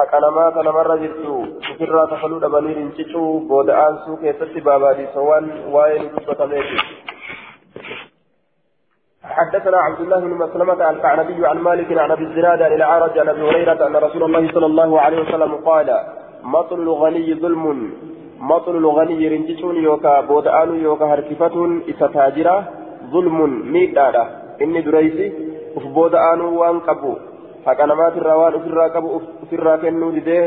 haqanamaa kana marra jirtu ofirraa kafaluu dhabanii rincicuu booda'aansuu keessatti baabaadhiisawwan waa'ee ni dubbatameeti. حدثنا عبد الله بن مسلمة القعنبي عن مالك عن أبي الزناد عن العرج عن أبي هريرة أن رسول الله صلى الله عليه وسلم قال مطل الغني ظلم مطل الغني رنجتون يوكا بودآن يوكا هركفة إستاجرة ظلم ميدادا إني دريسي أف بودآن وان قبو حق نمات الروان أفرا قبو أفرا كنو دي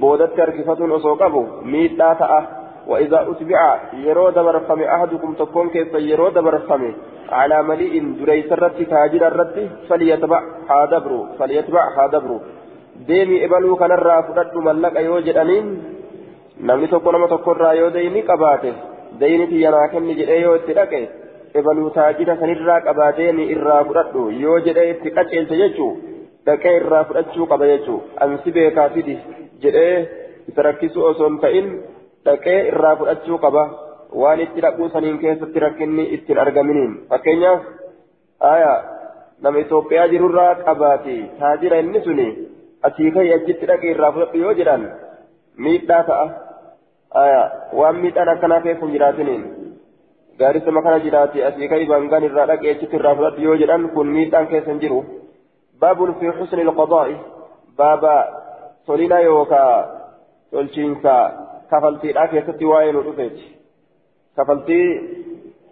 بودت هركفة أسو قبو ميدا تأه وإذا أتبع يرو دبر فمي أحدكم تكون كيف يرو دبر فمي على مليء دريس الرد تاجر الرد فليتبع هادبرو فليتبع kanarraa fudhadhu mallaqa yoo jedhaniin namni tokko nama tokkorraa yoo deyni qabaate deyni tiyyanaa kenni jedhee yoo itti dhaqe ebaluu taajira sanirraa qabaateemi irraa fudhadhu yoo jedhee itti qaceelche jechuu dhaqee irraa fudhachuu qaba jechuu ansi beekaa fidi jedhee isa rakkisuu osoo hin ta'in dhaqee irraa fudhachuu qaba waan itti dhaquu saniin keessatti rakkinni ittiin argaminiin fakkeenyaaf aayaa nama Itoophiyaa jirurraa qabaate taajira inni suni asii kai achitti dhaqee irraa fudhadhu yoo jedhan miidhaa ta'a waan miidhaan akkanaa keessa hin jiraatiniin gaarisama kana jiraate asii kai bangaan irraa dhaqee achitti irraa fudhadhu yoo jedhan kun miidhaan keessa hin jiru baabun fi xusni ilqadaa'i baaba tolina yookaa tolchiinsa kafaltiidhaa keessatti waa'ee nu dhufeeti kafaltii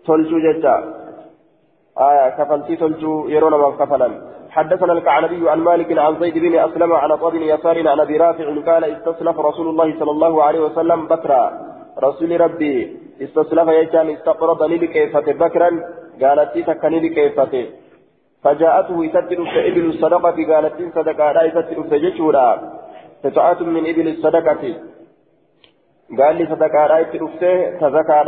tolchuu jecha kafaltii tolchuu yeroo namaaf kafalan حدثنا الكعنبي عن مالك عن زيد بن عن عطاء بن يسار عن ابي رافع قال استسلف رسول الله صلى الله عليه وسلم بكرا رسول ربي استسلف يجان استقرض لبكيفة بكرا قالت تكني بكيفته فجاءته يسدد إبل الصدقة قالت صدقة لا يسدد فجشورا فتعات من إبل الصدقة. قال لي صدقة لا يسدد تزكى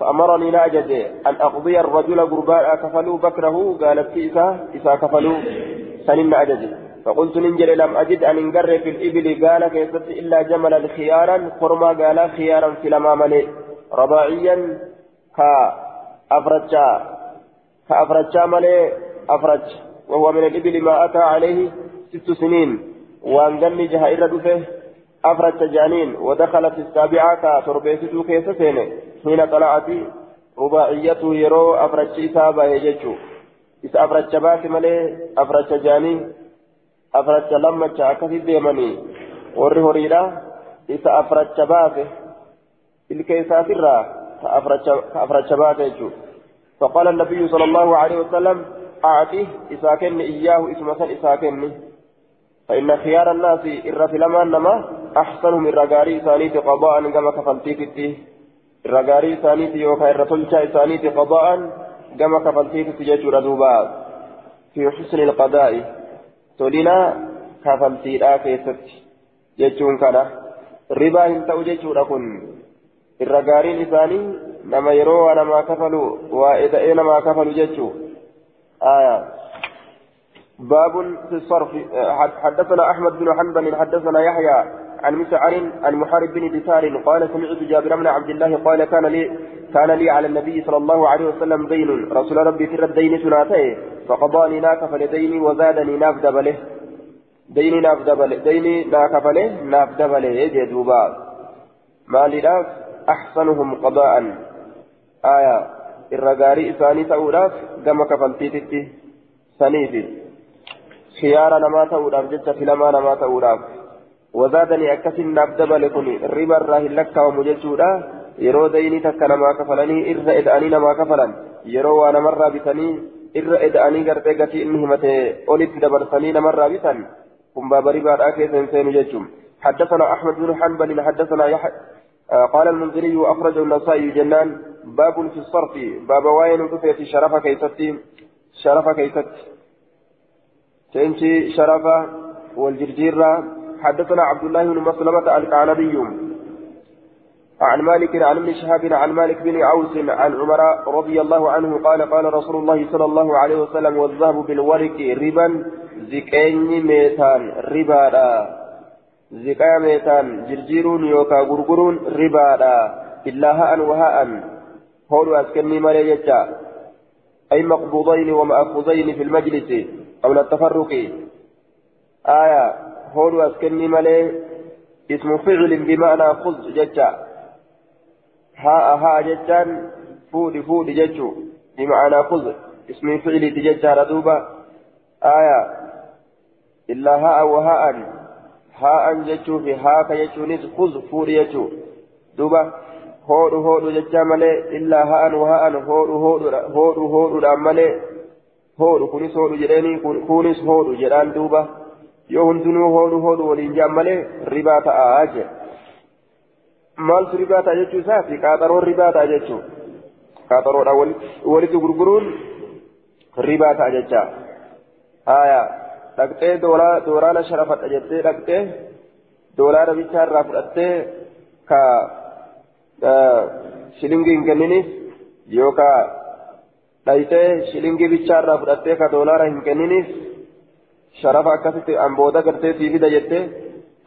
فأمرني لا أجد أن أقضي الرجل قربان كفلوا بكره؟ قالت إسا إسا كفلوا. سنين أجد. فقلت ننجل لم أجد أن انقر في الإبل. قال كيست إلا جملا خيارا. قرما قال خيارا في الأمام رباعيا كأفرجا كأفرجا ملي. أفرج وهو من الإبل ما أتى عليه ست سنين وأن قل جهائر دفه أفرج جانين ودخلت السابعة كتربيتو كيس سينه حين طلعت رباعيته يرو أفرج إسابة يججو إسا أفرج بات ملي أفرج جاني أفرج لما أكثر ديمني وري هريرا إسا أفرج بات الكيسات الرا كأفرج بات يجو فقال النبي صلى الله عليه وسلم أعطيه إسا كن إياه اسمه إسا كني فإن خيار الناس إر في لما نما أحسنهم الرجاري ثانيت قضاء كما كفلتيتي الرجاري ثانيت يوكا إر تلشا ثانيت قضاء كما كفلتيتي جيتشور دوبا في حسن القضاء تولينا كفلتيرا كيست جيتشون كذا ربا هنتو جيتشور كن الرجاري ثاني نما يروا نما كفلوا وإذا نما كفلوا جيتشو آية. باب في الصرف. حدثنا أحمد بن حنبل حدثنا يحيى عن مسعر عن محارب بن بسار قال سمعت جابر بن عبد الله قال كان لي كان لي على النبي صلى الله عليه وسلم دين. رسول ربي في الدين سناته فقضاني ناك فلديني وزادني ناف دبله. ديني ناف دبله. ديني ناك فله ناف دبله. يجي دوبا ما لناف أحسنهم قضاء. آية. الرقاري إساني تأولاف كما كفلتيتي سنيفي خيار نما تؤداف جت فلما نما تؤداف وزادني أكسن نبدب لكني الربا الراه لك ومججودا يرو ديني تك نما كفلني إر إدأني نما كفلن يرو وأنا مرة بثني إر إدأني قرتي قتي إنه متى أولد دبرثني نمرة بثن هم باب ربا الآخر سنسين ججم حدثنا أحمد بن حنبل حدثنا يحيى قال المنذري أخرجه النسائي جنان باب في الصرف باب واين في شرف كيستي شرف كيستي تنشي شرفة والجرجيرة حدثنا عبد الله بن مسلمة الكعنبي عن مالك عن ابن شهاب عن مالك بن عوس عن عمر رضي الله عنه قال قال رسول الله صلى الله عليه وسلم والذهب بالورق ربا زكاني ميتان ربا زكايا ميتان جرجيرون يوكا غرغرون ربا إلا هاء وهاء. هول أسكني مالي أي مقبوضين ومأخوذين في المجلس قبل التفرق. آية هون أسكني ملي اسم فعل بمعنى خذ ججا ها ها ججان فود فود ججو بمعنى خذ. اسم فعل تججا ردوبة. آية إلا ها وهاء هاء ججو في ها كيجونيس خذ فود ججو دوبة. hoodhu hoodhu jechaa malee illaa ha'anu ha'anu hoodhu hoodhu hoodhuudhaan malee hoodhu kunis hoodhu jedheeni kunis hoodhu jedhaan duuba. Yoo hundinuu hoodhu hoodhu waliin jaan malee ribaa ta'aa jedhe maaltu ribaa ta'a jechuu isaa fi qaaxaroon ribaa ta'a jechuu. Qaaxaroodhaan walitti gurguruun ribaa ta'a jechaa. Haaya dhaqxee dooraana sharafadha jettee dhaqxee dooraana bichaa irraa fudhattee ka. Shilingii hin kenninis yookaan dhayitee shilingii bichaa irraa fudhattee ka doolaara hin kenninis. sharafa akkasitti an booda gartee sii fida jettee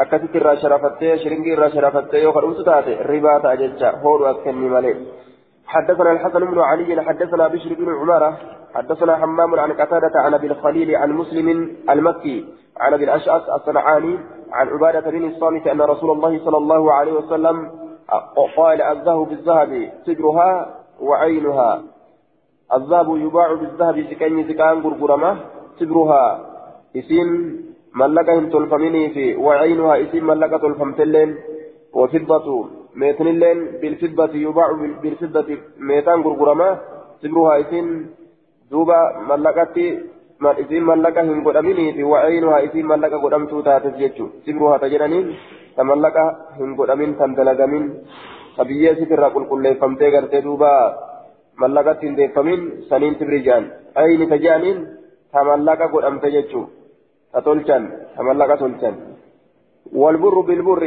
akkasitti irraa sharafattee shiringii irraa sharafattee yoo kadhumtu taate ribaa ta'a jecha hoodhu as kenni malee حدثنا الحسن بن علي حدثنا بشر بن عمارة حدثنا حمام عن قتادة عن ابي الخليل عن مسلم المكي عن ابي الاشعث الصنعاني عن عبادة بن الصامت ان رسول الله صلى الله عليه وسلم قال الذهب بالذهب سجرها وعينها الذهب يباع بالذهب زكان غرغرمه سجرها isiin mallaqa hin tolfaminii fi waciinuhaa isiin mallaqa tolfamtelleen wafiddatu meetinilleen bilfiddati yubaacu bilfiddati meetaan gurgurama sibruhaa isiin duuba mallaqatti isiin mallaqa hin godhaminii fi waciinuhaa isiin mallaqa godhamtuu taates jechu sibruhaa ta jedhaniin ta mallaqa hin godhamin tan dalagamin ta biyyee sitirraa qulqulleeffamtee gartee duuba mallaqatti hin deeffamin saniin sibri jaan ayni ta jedhaniin ta mallaqa godhamte jechuu تملك تولشن والبر بالبر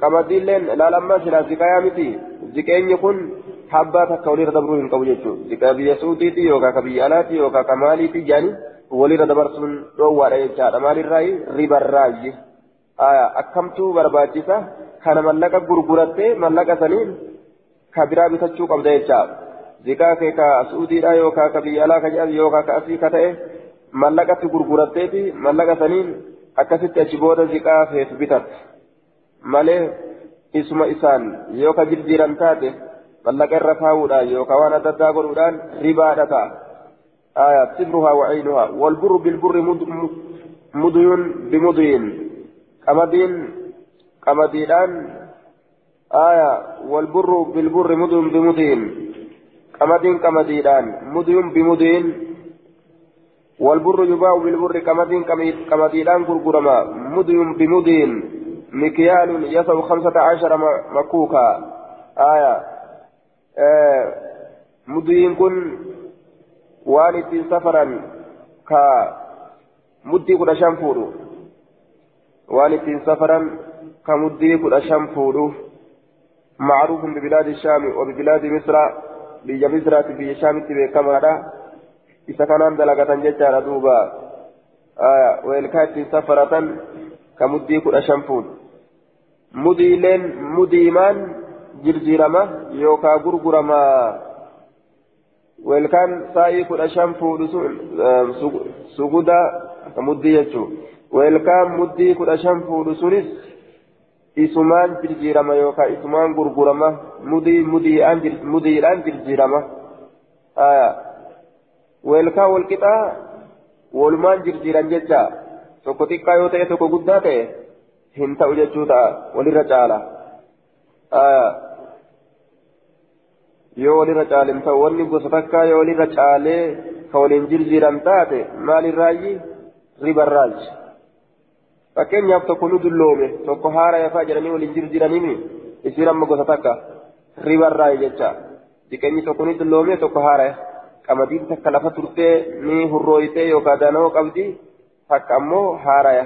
كما ديلين لا لما سلا زكايا متي زكاين يكون حبا تكولي ردبرو hin qabu jechuudha zika biyya suutiiti yookaan ka biyya alaati yookaan ka maaliiti jaani walirra dabarsuun dhoowwaadha jechaadha maalirraayi ribarraayi akkamtuu barbaachisa kana mallaqa gurgurattee mallaqa saniin ka biraa bitachuu qabda jechaadha zikaa kee ka suutiidha yookaan ka biyya alaa ka jedhamu yookaan ka asii ka ta'e mallaqatti gurguratteeti mallaqa saniin akkasitti achi booda ziqaa feetu bitat malee isuma isaan yoo ka jirjiiran taate mallaqa irra kaawuudhaan yookaan waan adda addaa godhuudhaan ribaadha ta'a. آية صبرها وعينها والبر بالبر مدي بمدي قمدين قمديدان آية والبر بالبر مدي بمدي قمدين قمديدان مدي بمدين. والبر يباع بالبر كمدين كمدينان غرغرما مدين بمدين. مكيال يسوي خمسة عشر مكوكا. آية آه مدين كن وانت سفرا. كا مدي كنا شنفورو وانت سفرا كمدي كنا شنفورو معروف ببلاد الشام وببلاد مصر بيا مصر بيا شام تبي كما isa kanaan dalagatan jechaadha duuba weelkaa ittiin safaratan ka muddii kudha shan fuudhu mudiileen mudiimaan jirjiirama yookaa gurgurama weelkaan saa'ii kudha shan fuudhu sun suguda ka muddii jechuu weelkaan muddii kudha shan fuudhu sunis isumaan jirjiirama yookaa isumaan gurgurama mudii mudiidhaan jirjiirama weelkaa walqixaa walumaan jirjiiran jecha tokko xiqqaa yoo ta'e tokko guddaa ta'e hin ta'u jechuu ta'a walirra caala yoo walirra caale hin ta'u wanni gosa takkaa yoo walirra caalee ka waliin jirjiiran taate maalirraayyi ribarraaji fakkeenyaaf tokko nu dulloome tokko haara yafaa jedhanii waliin jirjiiranimi isiin amma gosa takka ribarraayi jecha diqeenyi tokko ni dulloome tokko haara qamadiin takka lafa turtee ni hurrooytee yookaan danoo qabdi takka ammoo haaraya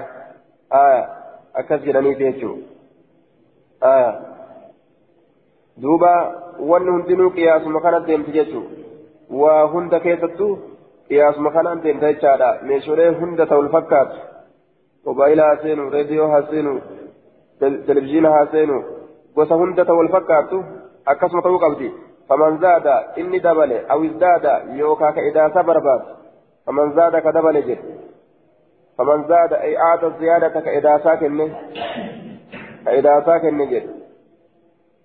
akkas jedhaniiti jechuudha duuba wanni hundinuu qiyaasuma kana deemti jechuudha waa hunda keessattuu qiyaasuma kanaan deemta jechaadha meeshaalee hunda ta'u fakkaatu reediyoo haa seenu televizyiina haa seenu gosa hunda ta'u fakkaatu akkasuma ta'uu qabdi. فمن زاد إني دبل أو ازداد يوكا كإداسة برباد فمن زاد كدبل جد فمن زاد أي أعطى الزيادة كإذا ساكن كإذا ساكن نجد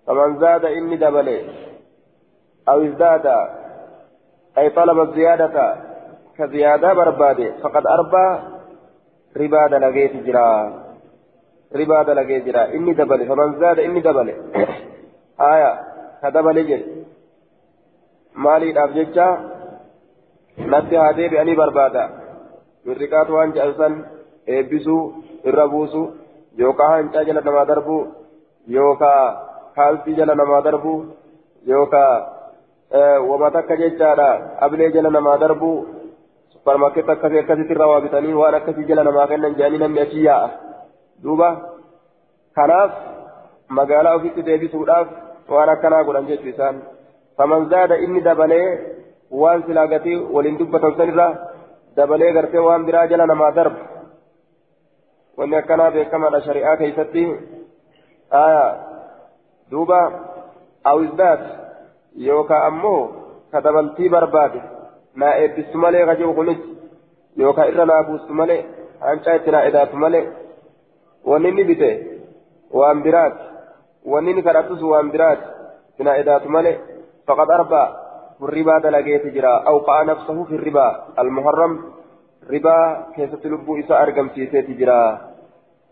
فمن زاد إني دبلي. أو ازداد أي طلب الزيادة كزيادة بربادي. فقد أربى ربا دلقيت جرا ربا دلقيت جرا إني دبلي فمن زاد إني دبلي آية كدبلي جد مالي الأبججة نتي هذه بأني بربادا mirriqaatu waan jedhan eebbisuu irra buusu yookaan hancaa jala namaa darbuu yookaan kaalsii jala namaa darbuu yookaan wama takka jechaadha ablee jala namaa supparmaarkeetti akkasii akkasitti irraa waa bitanii waan akkasii jala namaa kennan jedhanii namni achi yaa'a duuba kanaaf magaalaa ofitti deebisuudhaaf waan akkanaa godhan jechuu isaan faman zaada inni dabalee waan silaa gatii waliin dubbatan sanirraa dabalee gartee waan biraa jala namaa darbu wanni akkanaa beekamaadha shari'aa keessatti duuba awizdaat yookaan ammoo ka dabaltii barbaade buustu malee hancaa itti naa edaatu malee wanni inni bite waan biraati wanni inni kadhatus waan biraati itti naa edaatu malee faqad arbaa في الربا دلقيت جرا أوقع نفسه في الربا المحرم ربا كيف تلبو إساء أرقم في جرا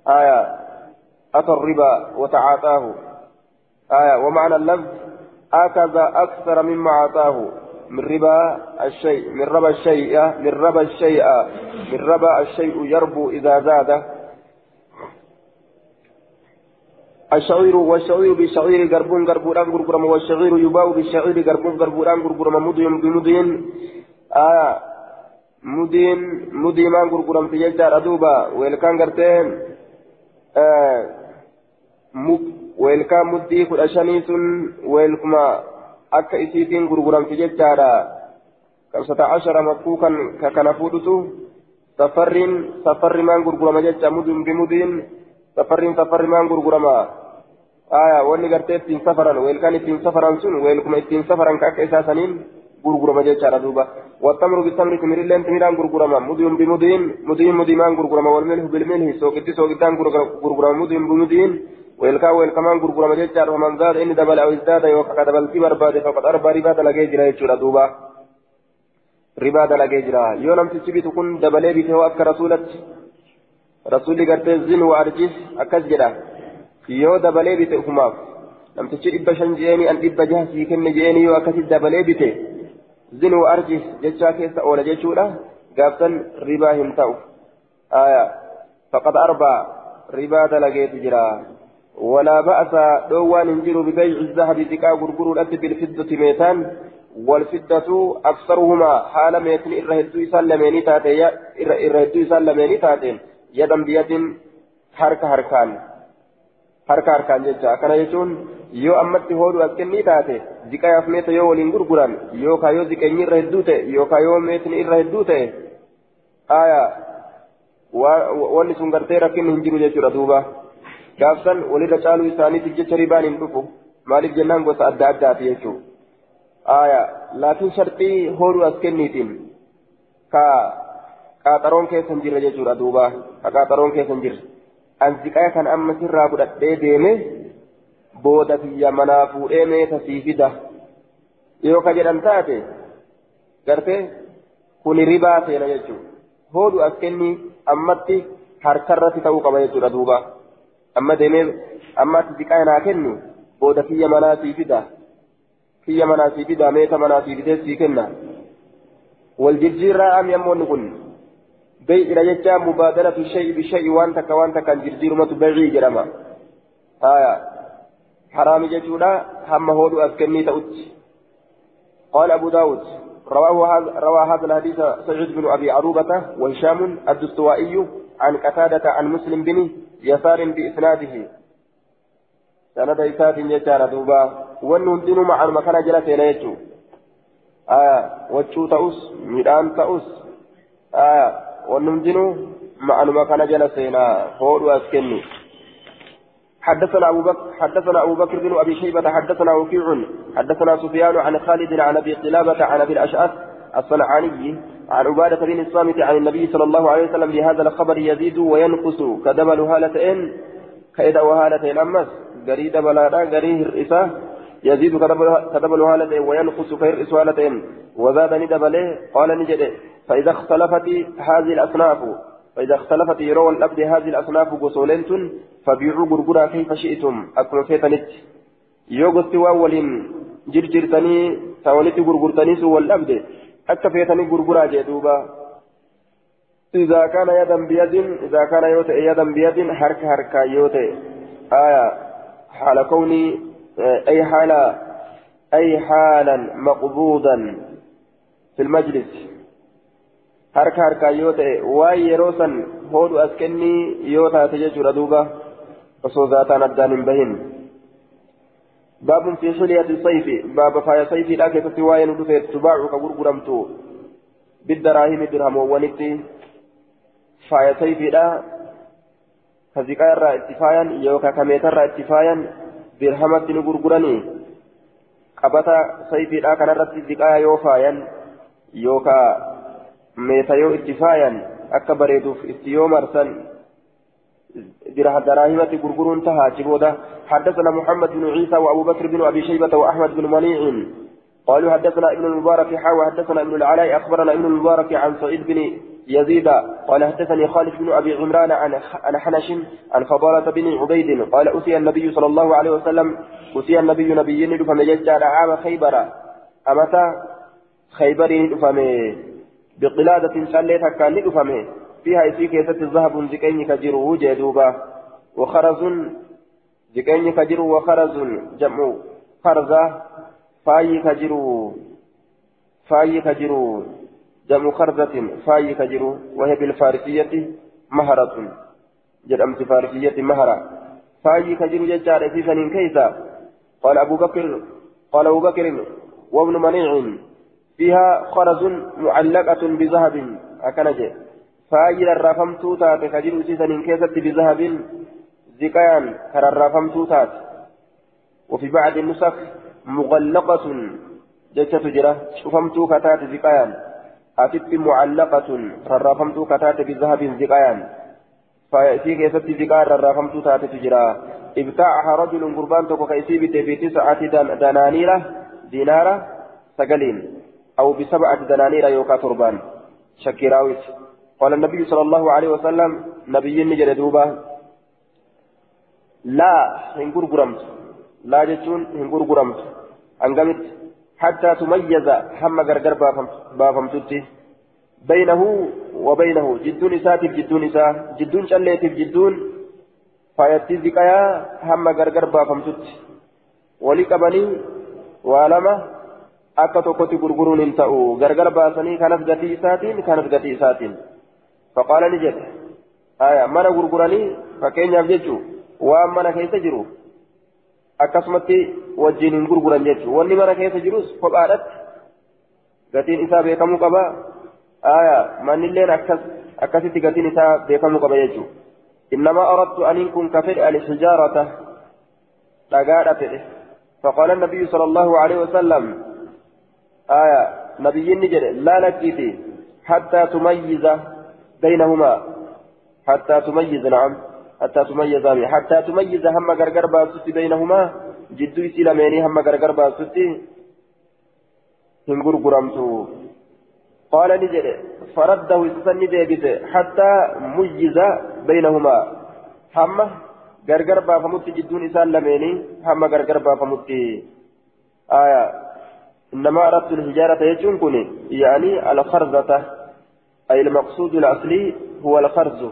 آية أتى الربا وتعاطاه آية ومعنى اللفظ أخذ أكثر مما أعطاه من ربا الشيء من ربا الشيء من ربا الشيء من ربا الشيء يربو إذا زاد. الشعير والشعير بالشعير قربون قربوران قرقرم والشعير يباع بالشعير قربون قربوران قرقرم مدين بمدين آه. مدين مدين مان قرقرم في جدار أدوبا ويلكان قرتين آه. ويلكان مدي كل أشانيس ويلكما أكا إسيتين قرقرم في جدار خمسة عشر مكوكا ككنفودتو سفر سفر مان قرقرم جدار مدين بمدين safarriin safarri maan gurgurama aya wanni gartee ittiin safaran weelkaan ittiin safaran sun weelkuma ittiin safaran ka akka isaa saniin gurgurama jechaadha duuba wattamru bitamri timirilleen timiraan gurgurama mudiyun bimudiin mudiin mudiimaan gurgurama walmilhu bilmilhi sooqitti sooqittaan gurgurama mudiyun bimudiin weelkaa weelkamaan gurgurama jechaadha faman zaada inni dabale aw izdaada yookaan ka dabaltii barbaade faqad arbaa ribaa dalagee jira jechuudha duuba ribaa dalagee jira yoo namtichi bitu kun dabalee bite hoo akka rasuulatti rasuulli gartee zin wa arjis akkas jedha yoo dabalee bite ufumaaf namtichi dhibba shan je'eenii an dhibba jaha sii kenne je'eenii yoo akkasitti dabalee bite zin wa arjis jechaa keessa oola jechuudha gaafsan ribaa hin ta'u ولا بأس دوان انجروا ببيع الذهب ذكا غرغر أتي بالفضة ميتان والفضة أكثرهما حال ميتن إرهدو يسلميني تاتي إرهدو يسلميني harka harkaan jecha akkana jechuun yoo ammatti hooduu as kennii taate ziqayaaf meeta yoo waliin gurguran yookaan yoo ziqeenyi irra hedduu ta'e yookaan yoo meetni irra hedduu ta'e aya wanni sun gartee rakkinni hin jiru jechuudha duuba hin dhufu maaliif jennaan gosa adda addaati jechuudha aya laakiin sharxii hooduu as kenniitiin ka qaaxaroon keessa hin jirre jechuudha duuba qaaxaroon keessa hin jirre anziqaa kan amma sirraa fudhadhee deeme booda biyya manaa fuudhee meeta sii fida yoo ka jedhan taate gartee kuni ribaa seena jechuudha hoodu as kenni ammatti harkarratti ta'uu qaba jechuudha duuba amma deemee amma ati ziqaa naa kennu booda kiyya manaa sii fida kiyya manaa sii fida meeta manaa sii fidee sii kenna wal jijjiirraa ami ammoonni kun بيع رجع مبادرة الشيء بشيء وانت كوانت كان جرجير مت بيعي جرما. آية. حرام جتولا هم هودو أسكني تأت قال أبو داود رواه هذا روى هذا الحديث سعيد بن أبي عروبة وهشام الدستوائي عن قتادة عن مسلم بن يسار بإسناده سند إسات يجار دوبا. ونهدن مع المكان جلسين يجو. آية وجو تأس ميدان تأس آية ونمدنوا معلومة كان جلسينا هو واسكني. حدثنا أبو بكر حدثنا أبو بكر بن أبي شيبة حدثنا وكيع حدثنا سفيان عن خالد عن أبي قلابة عن أبي الأشعث الصنعاني. عن عبادة بن الصامت عن النبي صلى الله عليه وسلم بهذا الخبر يزيد وينقص. كدبل هالتين كإذا وهالتين أمس قريد بلادا قريه الرئيسة يزيد كدبل هالتين وينقص كيرئس هالتين. وزاد ندبله قال نجد. فإذا اختلفت هذه الأصناف فإذا اختلفت يرون الأبد هذه الأصناف قصولنت فبيعوا غرغرا كيف شئتم. أكون فيتنت يوغست وولين جرجرتني تولت غرغرتني سوى الأبد أكا فيتني غرغرا جدوبا إذا كان يدا بيد إذا كان يوتي يدا بيد حرك حركة يوتي آية حال كوني أي حال أي حالا مقبوضا في المجلس harka harkaan yoo ta'e waan yeroo san hoodhu as kennii yoo taate jechuudha duuba osoo zaataan addaan hin bahin baabun fi xiliyati sayfi baaba faaya sayfiidha keessatti waa'ee nu dhufe tubaacu ka gurguramtu biddaraahimi dirhamoowwanitti faaya sayfiidha ka ziqaa irraa itti faayan yookaan kameeta irraa itti faayan dirhamatti nu gurguranii qabata sayfiidha kanarratti ziqaa yoo دراهمة غرغرون تها جبودا. حدثنا محمد بن عيسى وأبو بكر بن أبي شيبة وأحمد بن منيع. قالوا حدثنا ابن المبارك حاوى حدثنا ابن العلاء أخبرنا ابن المبارك عن سعيد بن يزيد. قال حدثني خالد بن أبي عمران عن حنش عن فضالة بن عبيد. قال اتي النبي صلى الله عليه وسلم اتي النبي نبي فمجد عام خيبر. إمتى خيبر فمجد بقلادة شليت كان ندفمه فيها يسيك يست ذهب زكيني كجرو جدوبا وخرز زكيني كجرو وخرز جمع خرزة. فاي كجرو فاي كجرو جمع خرزة. فاي كجرو وهي بالفارسية مهرة. جرمت فارسية مهرة. فاي كجرو ججار في سنين كيسا. قال أبو بكر قال أبو بكر وابن منيع. فيها خرز معلقة بذهب. فاجر الرافمتو تات كجر سيسن كيست بذهب زكايان كر الرافمتو تات وفي بعض النسخ مغلقة جتة تجرى شفمتو كتات زكايان أتت معلقة ررافمتو كتات بذهب زكايان فيأتي كيست زكايان ررافمتو تات تجرى ابتاعها رجل قربان تكو كيسيبت في تسعة دنانيرة دينارة سقلين أو بسبعة دنانير يوكا تربان شكراويت قال النبي صلى الله عليه وسلم نبي نجر دوبا لا هنقر قرمت لا جتون هنقر قرمت أنقمت. حتى تميز هم غرغر بافمتتي بينه وبينه جدون إساتف جدون إسا جدون شليتف جدون. فايتي زكايا هم غرغر بافمتتي ولي قبني وعلمة akka tokkotti gurguruun hin ta'u gargar baasanii kanas gatii isaatiin kanas gatii isaatiin ni jedhe aya mana gurguranii fakkeenyaaf jechuu waan mana keessa jiru akkasumatti wajjin hin gurguran jechuu wanni mana keessa jirus kophaadhatti gatiin isaa beekamuu qaba aya mannilleen akkas akkasitti gatiin isaa beekamuu qaba jechuu إنما أردت أن يكون كفر الحجارة dhagaadha fedhe فقال النبي صلى الله عليه وسلم آية نبي نجد لا نكيتي حتى تميز بينهما حتى تميز نعم حتى تميز حتى تميز هم غرغر باسوتي بينهما جدو سلميني هم غرغر باسوتي هنغر غرمتو قال نجد فرده سن ديبت حتى ميز بينهما. هم غرغر بافموتي جدون إسان لميني هم غرغر بافموتي. آية إنما أردت الحجارة يجون كوني يعني الخرزة. أي المقصود الأصلي هو الخرز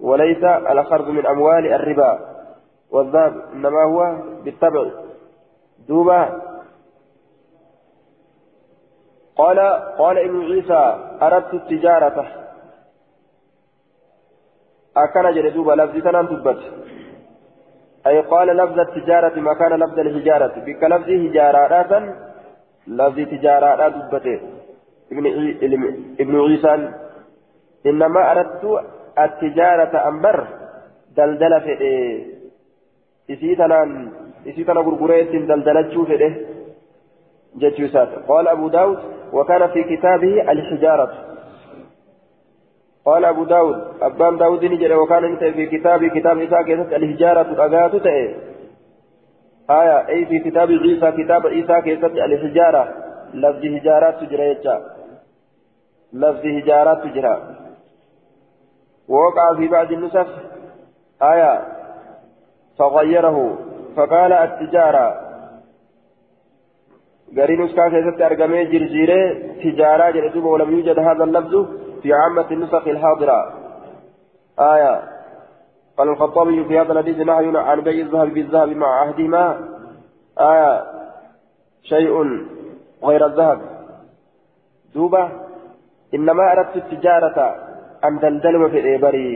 وليس الخرز من أموال الربا. والذهب إنما هو بالطبع. دوبا. قال قال ابن عيسى أردت التجارة. أكن جل دوبا لفظ تنام تبت. أي قال لفظ التجارة مكان لفظ الحجارة بك لفظ حجارة لفظ تجارة دبته ابن عيسى إنما أردت التجارة أمبر دلدل في إسيتنا إسيتنا غرغريت دلدلت في جتيوسات قال أبو داود وكان في كتابه الحجارة. قال أبو داود أبان داود نجد وكان في كتاب كتاب إساء كيست الهجارة أغات تأي. آية أي في كتاب عيسى كتاب عيسى كيست الحجارة. لفظ هجارات تجرى يجا لفظ هجارات تجرى ووقع في بعض النسخ آية فغيره فقال التجارة قرين نسخة كيست أرقمي جرجيري تجارة جلدوب ولم يوجد هذا اللفظ في عامة النسخ الحاضرة آية قال الخطابي في هذا الحديث نهي عن بيع الذهب بالذهب مع عهدهما آية شيء غير الذهب دوبة إنما أردت التجارة أن دلدل في الإبري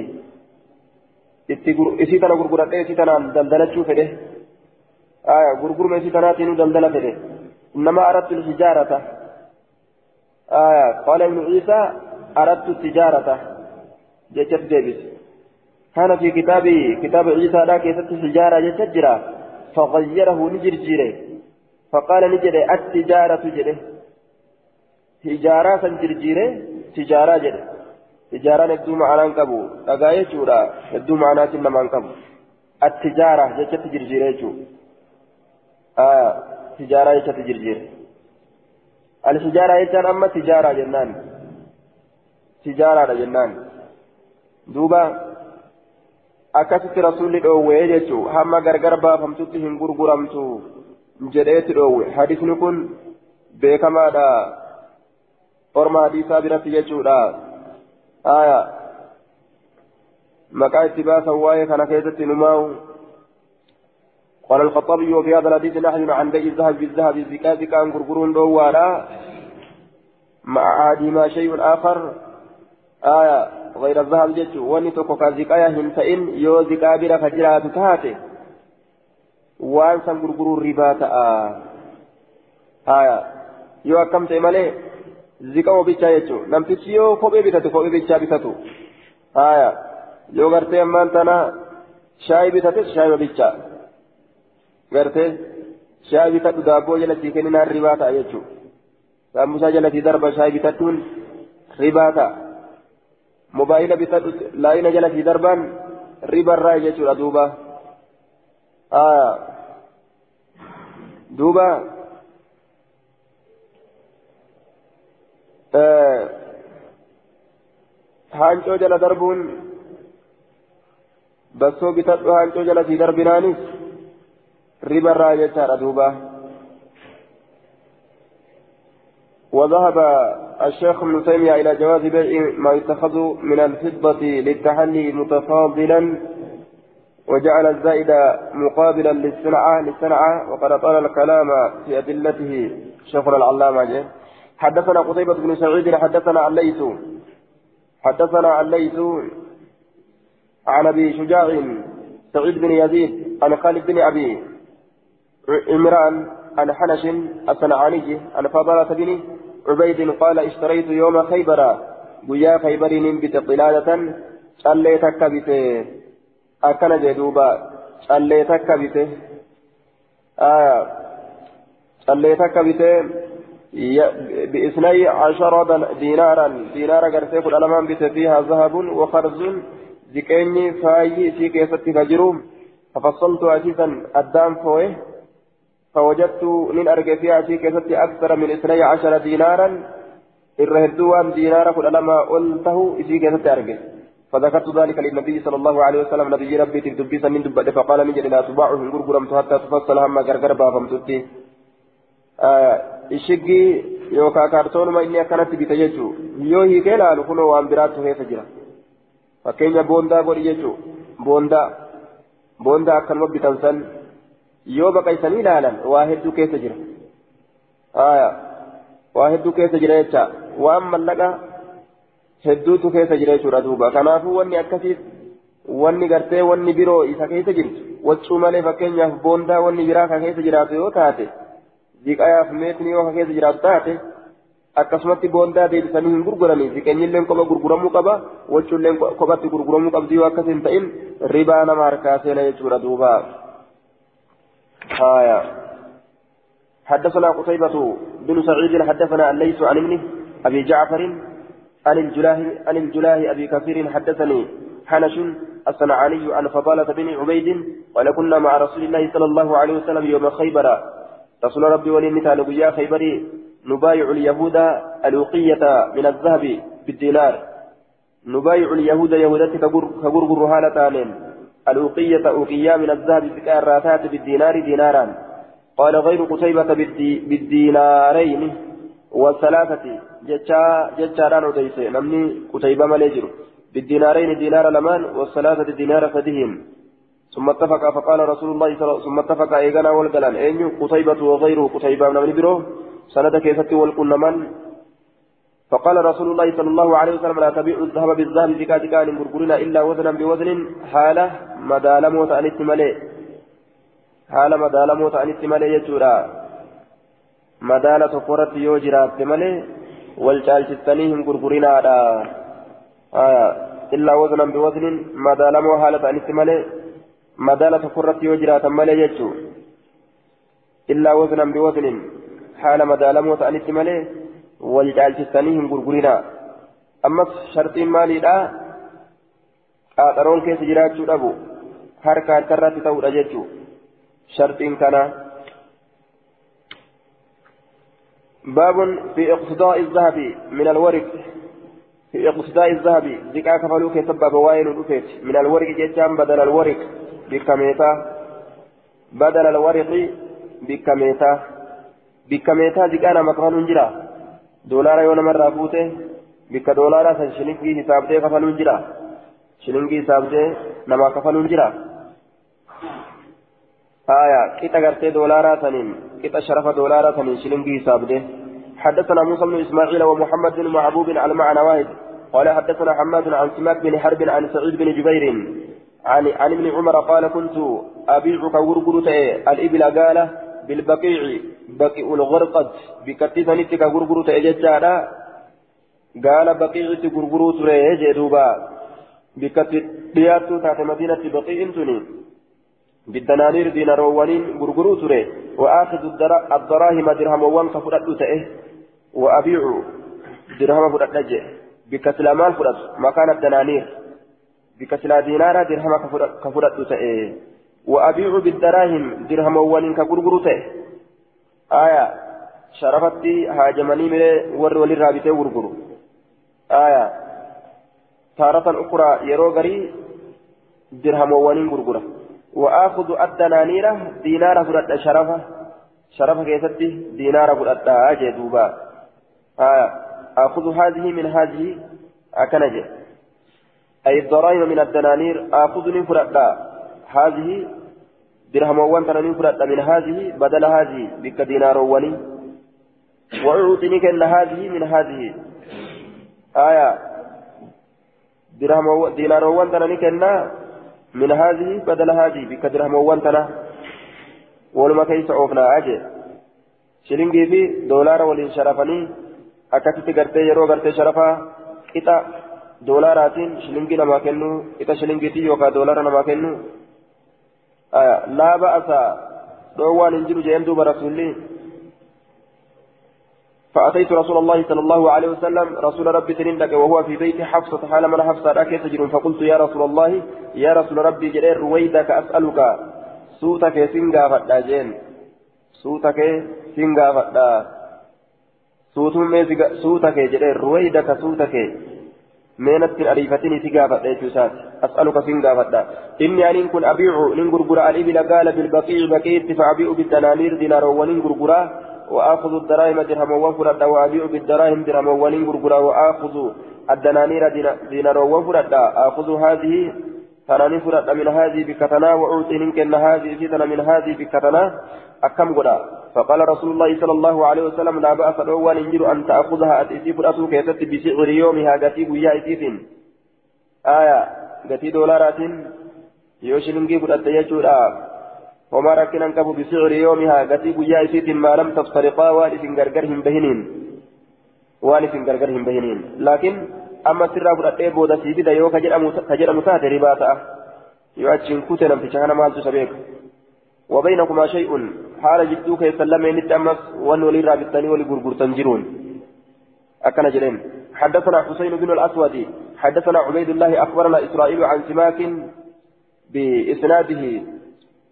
isii tana gurguradhee isii tanaan daldalachuu fedhe gurgurma isii tanaatiinuu daldala fedhe innama aradtu lhijaarata qaala ibnu ciisaa aradtu tijaarata jechat deebise كان في كتاب كتاب عيسى لا كيست حجارة جتجرا فغيره نجرجيره فقال نجري التجارة جره تجارة سنجرجيره تجارة جره تجارة هدو معنى قبو أغاية جورا هدو معنى سنما قبو التجارة جتت جرجيره جو آه تجارة جتت جرجيره التجارة يجان أما تجارة جنان تجارة جنان دوبا akkasitti rasuulli dhoowwee jechuun hamma gargar baafamtutti hin gurguramtu jedheetti dhoowwe. Hadisni kun beekamaadha. Orma hadiisaa biratti jechuudha. Aya. Maqaa itti baasan waa'ee kana keessatti numaa'u قال الخطابي وفي هذا الحديث نحن عن بيع الذهب بالذهب الزكاة كان غرغرون دوالا مع عادهما شيء آخر آية غير الذهب جت واني توكو كزكايا هنتئن يو زكاة بلا فجرات تاتي وان سن غرغرو ربا تاء آية يو أكم تيمالي زكاة وبيتشا يجو نمتشي يو كوبي بتاتو كوبي بيتشا بتاتو آية يو غرتي أمان تنا شاي بتاتو شاي وبيتشا غرتي شاي بتاتو دابو جلتي كننا ربا تاء يجو ساموسا جلتي درب شاي بتاتون ربا تاء موبايل بتدو لاين جل في دربان ربا الراي جيتشورا دوبا جل دربون بسو بتدو هانشو جل في دربنانيس ربا الراي جيتشورا دوبا وذهب الشيخ ابن تيمية إلى جواز بيع ما يتخذ من الفضة للتحلي متفاضلا وجعل الزائد مقابلا للصنعة للصنعة وقد طال الكلام في أدلته شيخنا العلامة. حدثنا قتيبة بن سعيد حدثنا الليث حدثنا الليث عن أبي شجاع سعيد بن يزيد عن خالد بن أبي عمران عن حنش الصنعاني عن فضالة بن عبيد قال اشتريت يوم خيبر ويا خيبر بت قلادة شليتك بت أكن جدوبا شليتك بت آه شليتك بت بإثني عشر دينارا. دينارا قرتي كل ألمان بت فيها ذهب وخرز. ذكيني فاي في كيف تفجرون ففصلت عزيزا الدام فويه فوجدت من أرجع فيها في كيست أكثر من إثني عشر دينارا. الرهدوان دينارا كل لما قلته في كيست أرجع فذكرت ذلك للنبي صلى الله عليه وسلم. نبي ربي تدبي سنين دبت فقال من لا تباعه غرغرمت حتى تفصل هم غرغر بافمتتي آه الشقي يوكا كارتون ما إني أكنت بتججو يو هي كلا لكنو وان براتو هي فجرا فكينيا بوندا قولي ججو بوندا بوندا أكن مبتنسن yoo baqaysanii ilaalan waa hedduu keessa jira waa hedduu keessa jira jecha waan mallaqa hedduutu keessa jira jechuudha duuba kanaafuu wanni akkasiif wanni gartee wanni biroo isa keessa jirtu waccuu malee fakkeenyaaf boondaa wanni biraa ka keessa jiraatu yoo taate ziqayaaf meetni yoo keessa jiraatu taate akkasumatti boondaa deebisanii hin gurguranii ziqeenyilleen kopha gurguramuu qaba waccuulleen kophatti gurguramuu qabdi yoo akkas hin ta'in ribaa nama harkaa seena jechuudha duuba. آية حدثنا قتيبة بن سعيد حدثنا الليث عن ابنه أبي جعفر عن الجلاه عن الجلاه أبي كثير حدثني حنش الصنعاني عن فضالة بن عبيد قال كنا مع رسول الله صلى الله عليه وسلم يوم خيبر رسول ربي ولي مثال بيا خيبري نبايع اليهود الوقية من الذهب بالدينار. نبايع اليهود يهودة كغرغر هالتانين الوقية أوقية من الذهب بكاراتات بالدينار دينارا. قال غير قتيبة بالدينارين. والثلاثة جتشا جتشاران وديسي نمني قتيبة مليجر. بالدينارين دينار لمان والثلاثة دينار فدهم. ثم اتفق فقال رسول الله صلى الله عليه وسلم ثم اتفق إيغانا والقلان اين قتيبة وغيره قتيبة من برو سند كيست والكل من؟ فقال رسول الله صلى الله عليه وسلم لا تبيع الذهب بالذهب بكاتكان مرقرنا إلا وزنا بوزن. حالة مدالمو تأنيت ملي حالة مدالمو تأنيت ملي يجورا. مدالة فرت يوجرات ملي والجالشتنيهم قرقرنا آه إلا وزنا بوزن. مدالمو حالة تأنيت ملي مدالة فرت يوجرات ملي يجو. إلا وزنا بوزن. حال مدالمو تأنيت ملي. والجالشتنيهم قرقرنا أمس شرطين مالي qaxaroon keessa jiraachuu dhabu harka harkarratti ta'uudha jechuu sharxiin kana باب في اقتضاء الذهب من الورق. في اقتضاء الذهب. ذكا كفلوك سبب وائل من الورق جتام بدل الورق. بكميتا بدل الورق بكميتا بكميتا ذكانا مكفل جرا دولار يوم مرة فوته بك دولار سنشنك في حسابته كفل جرا shilingii isaabdee namaa kafaluun jira? آية كتا غرتي دولارا تنين كتا شرف دولارا تنين شلنجي سابده حدثنا موسى بن إسماعيل ومحمد بن محبوب على معنى واحد قال حدثنا حماد عن سماك بن حرب عن سعيد بن جبير عن عن ابن عمر قال كنت أبيعك غرغرة الإبل قال بالبقيع بقيع الغرقد بكتفنتك غرغرة ججارا قال بقيع غرغرة جدوبا بكت دياتو تحت مدينة بقيء تني. بالدنانير ديناروانين غرغرو تري وآخذ الدراهم درهم كفرت تئه وأبيع درهم فرت بكسل مال فرت مكان الدنانير. بكسل دينار درهم كفرت تئه وأبيع بالدراهم درهم وان كغرغرو تئه آية شرفتي هاجمني من ور ولي رابطة غرغرو. آية تارة أخرى يرو غري درهم وانين غرغرة. وآخذ الدنانير دينار فرد شرفة. شرفة كيستي دينار فرد أجي دوبا. آه آخذ هذه من هذه أكنجي. أي الضرائب من الدنانير آخذ من فرد. هذه درهم وان تنانين فرد. من هذه بدل هذه بك دينار وانين وأعطني كأن هذه من هذه. آية. درهم ديناروان تنا نكنا من هذه بدل هذه بك درهموان تنا ولما كيس عوفنا أجي. شلنجي في دولار ولين شرفني. أكتت قرتي يرو قرتي شرفا. إتا. شلنجي لما كنو إتا شلنجي تي يوكا دولار لما كنو آه لا بأس دوان انجلو جين دوب رسولي فأتيت رسول الله صلى الله عليه وسلم رسول ربي تنندك وهو في بيت حفصة حال من حفصة تجر فقلت يا رسول الله يا رسول ربي جرير رويدك أسألك سوتك سنغا فتا جين سوتك سنغا فتا سوتك جرير رويدك سوتك مينت الأريفتين سنغا فتا جوسات أسألك سنغا فتا إني أن كن أبيع ننقرقر الإبل قال بالبقيع بقيت فأبيع بالدنانير دينار وننقرقرا وآخذ الدراهم درهم وفرد وأبيع بالدراهم درهم وننقرقرا وآخذ الدنانير دينار وفرد آخذ هذه تناني فرد من هذه بكتنا وأعطي منكن هذه فتنة من هذه بكتنا أكم قدا فقال رسول الله صلى الله عليه وسلم لا بأس الأول إنجر أن تأخذها أتيسي فرأسو كيست بسعر يومها قتيب يا إتيث آية قتي دولارات يوشلنجي فرأت يجور وما ركنا كبو بسعر يومها قتي بيا إسيت ما لم تفترقا والف غرغرهم بهنين والف غرغرهم بهنين لكن أما سر فرأتي بودا سيبدا يو كجر مسات رباتا يؤجن كتنا في شهنا مال تسبيك وبينكما شيء. حال جدوك يسلم نتأمس ونولي رابطاني ولي غرغر تنجرون أكن حدثنا حسين بن الأسود. حدثنا عبيد الله أخبرنا إسرائيل عن سماك بإسناده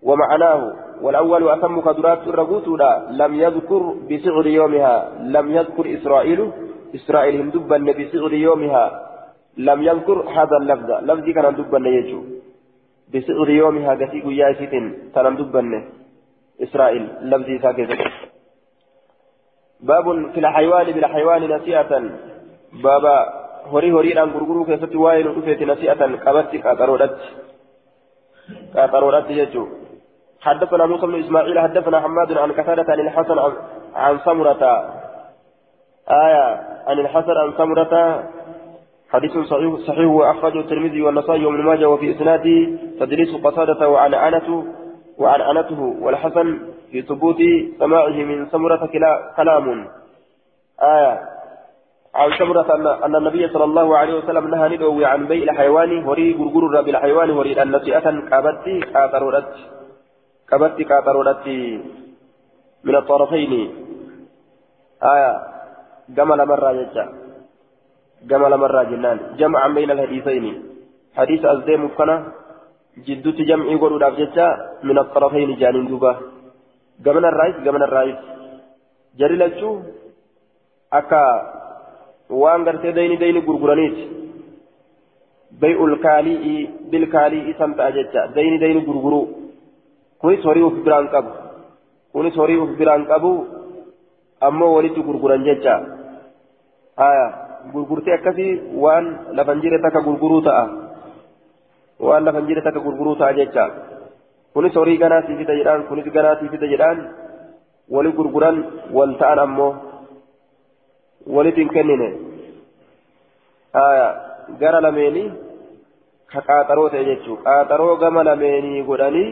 ومعناه. والأول أتم قدرات الرغوت لم يذكر بسعر يومها. لم يذكر إسرائيل. إسرائيل هم دبا بسعر يومها. لم يذكر هذا اللفظ. لفظي كان دبا يجو. بسعر يومها قتيق ياسيت تنم دبا إسرائيل لفظي ساكت. باب في الحيوان بالحيوان نسيئة. بابا هوري هوري أن غرغرو كيست واين رفيت نسيئة. قبت قاطرودت قاطرودت يجو حدثنا موسى بن إسماعيل حدثنا حماد عن كثرة عن الحسن عن سمرة. آية عن الحسن عن سمرة. حديث صحيح صحيح وأخرجه الترمذي والنصائي وابن ماجه وفي إسناده تدريس قصادة وعنعنته وعنعنته والحسن في ثبوت سماعه من سمرة كلام. آية. عن سمرة أن النبي صلى الله عليه وسلم نهى ندوي عن بيع الحيوان هري غرغر بالحيوان هري أن نسيئة كابتي كاترودت كابتي كاترودت من الطرفين. آية. جمل مرة جدا جمل مرة جنان جمعا بين الحديثين حديث أزدي مفكنة جدوت جمعي قولوا من الطرفين جانين دوبا gamana irraayis jarri lachuu akka waan gartee dayni dayni gurguraniiti bay'ul kaali'i bil kaali'i san ta'a jecha dayni dayni gurguruu kunis horii uf biraan qabu kunis horii uf biraan qabu ammoo walitti gurguran jecha haya gurgurtee akkasii waan lafan jire takka gurguruu ta'a waan lafan jire takka gurguruu ta'a jecha kunis horii ganaa sii fida jedhaan kunis ganaa sii fida jedhaan wali gurguran wal ta'an ammoo walitti hin kennine gara lameenii ka qaaxaroo ta'e jechuudha qaaxaroo gama lameenii godhanii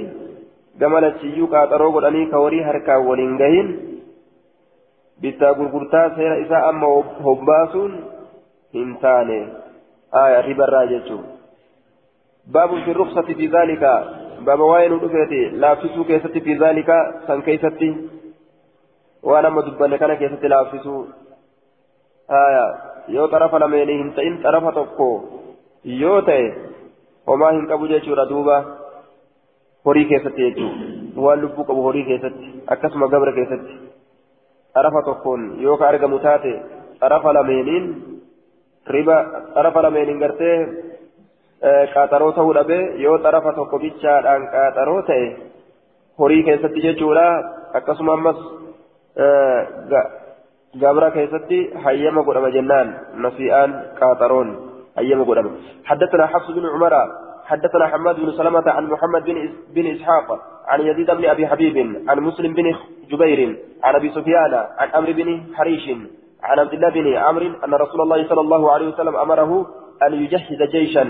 gama lachiyyuu qaaxaroo godhanii ka horii harkaan waliin gahin bittaa gurgurtaa seera isaa amma hobbaasuun hin taane ribarraa jechuudha baabu fi ruksati fi zaalika واين ودفيتي لا فيسو كيستي في ذلك سن كيستي وأنا ما دبنا كان كيستي لا فيسو آية يو طرف لميني هنت إن طرف تكو يو تي وما هن كبو جيشو ردوبا horii keessatti jechuudha waan lubbuu qabu horii keessatti akkasuma gabra keessatti xarafa tokkoon yoo ka argamu taate xarafa lameeniin riba xarafa lameeniin gartee qaaxaroo ta'uu dhabe yoo xarafa tokko bichaadhaan qaaxaroo ta'e horii keessatti jechuudha akkasuma ammas gabra keessatti hayyama godhama jennaan nasi'aan qaaxaroon hayyama godhama حدثنا حفص بن عمر حدثنا حماد بن سلمة عن محمد بن بن إسحاق عن يزيد بن أبي حبيب عن مسلم بن جبير عن أبي سفيان عن أمر بن حريش عن عبد الله بن عمرو أن رسول الله صلى الله عليه وسلم أمره أن يجهز جيشا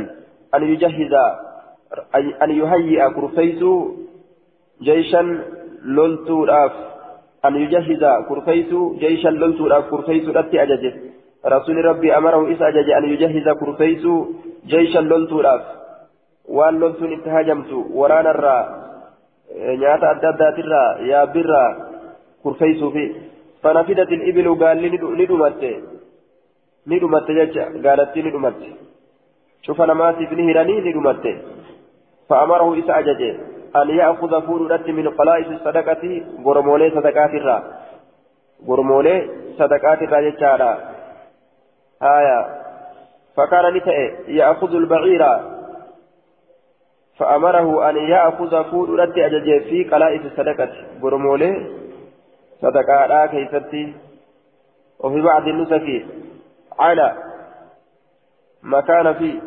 أن يجهز أن يهيئ كرفيس جيشا لولتو راف أن يجهز كرفيس جيشا لولتو راف كرفيس رتي أججه. رسول ربي أمره إس أجج أن يجهز كرفيس جيشا لولتو راف وأن لولتو اتهاجمت ورانا الرا نياتا أدادات الرا يا برا كرفيس في فنفدت الإبل قال ندمت ندمت ججا قالت ندمت شوف نماتي في نهراني لدمته فأمره إسا أججه أن يأخذ فورودت من قلائس الصدقة غرمولي صدقات الرا غرمولي صدقات الرا جتشارا آية فكان نتأ يأخذ البعير فأمره أن يأخذ فورودت أججه في قلائس الصدقة غرمولي صدقات كيستي. وفي بعض النسك على مكان في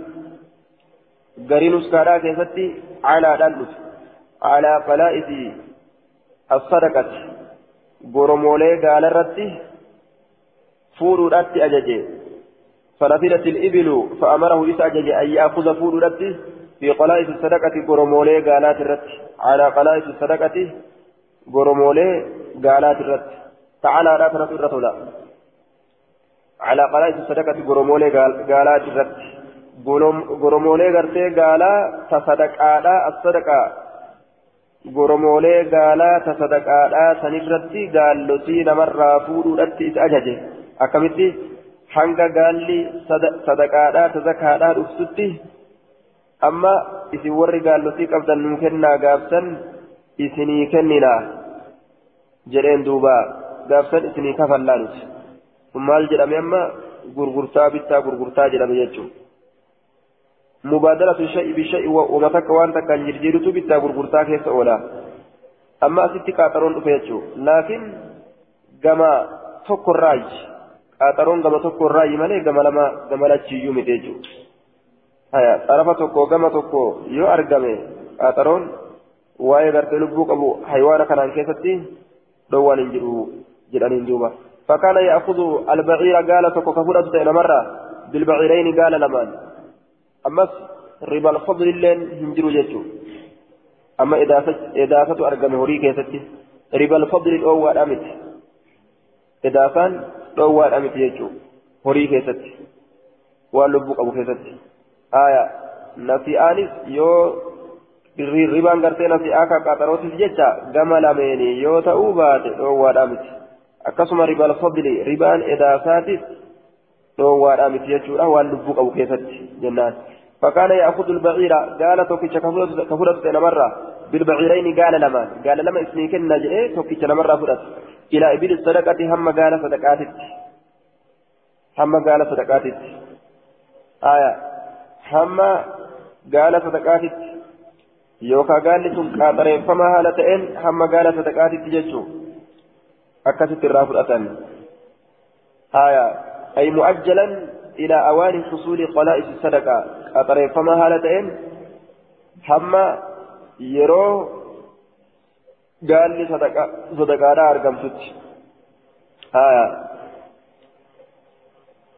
غري نسكارا كيفتي على دلت على قلائد الصدقة. غرمولي قال الرتي فور رتي أججي. فنفلت الإبل فأمره إسا أججي أن يأخذ فور رتي في قلائد الصدقة غرمولي قالات الرتي على قلائد الصدقة غرمولي قالات الرتي تعالى لا تنفي الرسول على قلائد الصدقة غرمولي قالات الرتي goromoolee gartee gaalaa ta sadaqaadhaa as-sadaqaa goromoolee gaalaa ta sadaqaadhaa sanirratti gaallotii namarraa fuudhuudhatti isa ajaje akkamitti hanga gaalli sadaqaadhaa tazakaadhaa dhuftutti amma isin warri gaallotii qabdan nuu kennaa gaafsan isinii kennina jedheen duuba gaafsan isinii kafallaa nuti kun maal jedhame amma gurgurtaa bittaa gurgurtaa jedhame jechuudha mubaadaratu sha'i bisha'i wama takka waan takkaan jirjiirutu bittaa gurgurtaa keessa oola amma asitti qaaxaroon dhufe jechuudha laakiin gama tokkorraayi qaaxaroon gama tokkorraayi malee gama lama gama lachiiyyuu miti jechuudha. haya xarafa tokko gama tokko yoo argame qaaxaroon waa'ee gartee lubbuu qabu haywaana kanaan keessatti dhowwaan hin jiru jedhaniin duuba fakkaana yaakudu albaciira gaala tokko ka fudhatu ta'e namarraa bilbaciirayni gaala lamaan ammas riba alfadli illeen hin jiru jechuu amma edaasatu argame horii keessatti riba alfadli dhoowwaadha miti edaasaan dhoowwaadha miti jechuu horii keessatti waan lubbuu qabu keessatti aya nasi'aanis yoo ribaan gartee nasi'aa ka qaxarootiif jecha gama lameeni yoo ta'uu baate dhoowwaadha miti akkasuma ribal fadli ribaan edaasaatis dhoowwaadha miti jechuudha waan lubbuu qabu keessatti jennaan فكان يأخذ البعير قال توكيش كفرت نمرة بالبعيرين قال لما قال لما اسمي كنا جئ توكيش نمرة فرت إلى إبل الصدقة هم قال صدقاتك هم قال صدقاتك آية hamma gaala sadaqaatitti yookaan gaalli sun qaaxareeffamaa haala ta'een hamma gaala sadaqaatitti jechuun akkasitti irraa fudhatan haya ay mu'ajjalan ilaa awaani fusuuli qolaa'isi sadaqaa qaaxareeffamaa haala ta'een hamma yeroo gaalli sadaqaadhaa argamtutti haya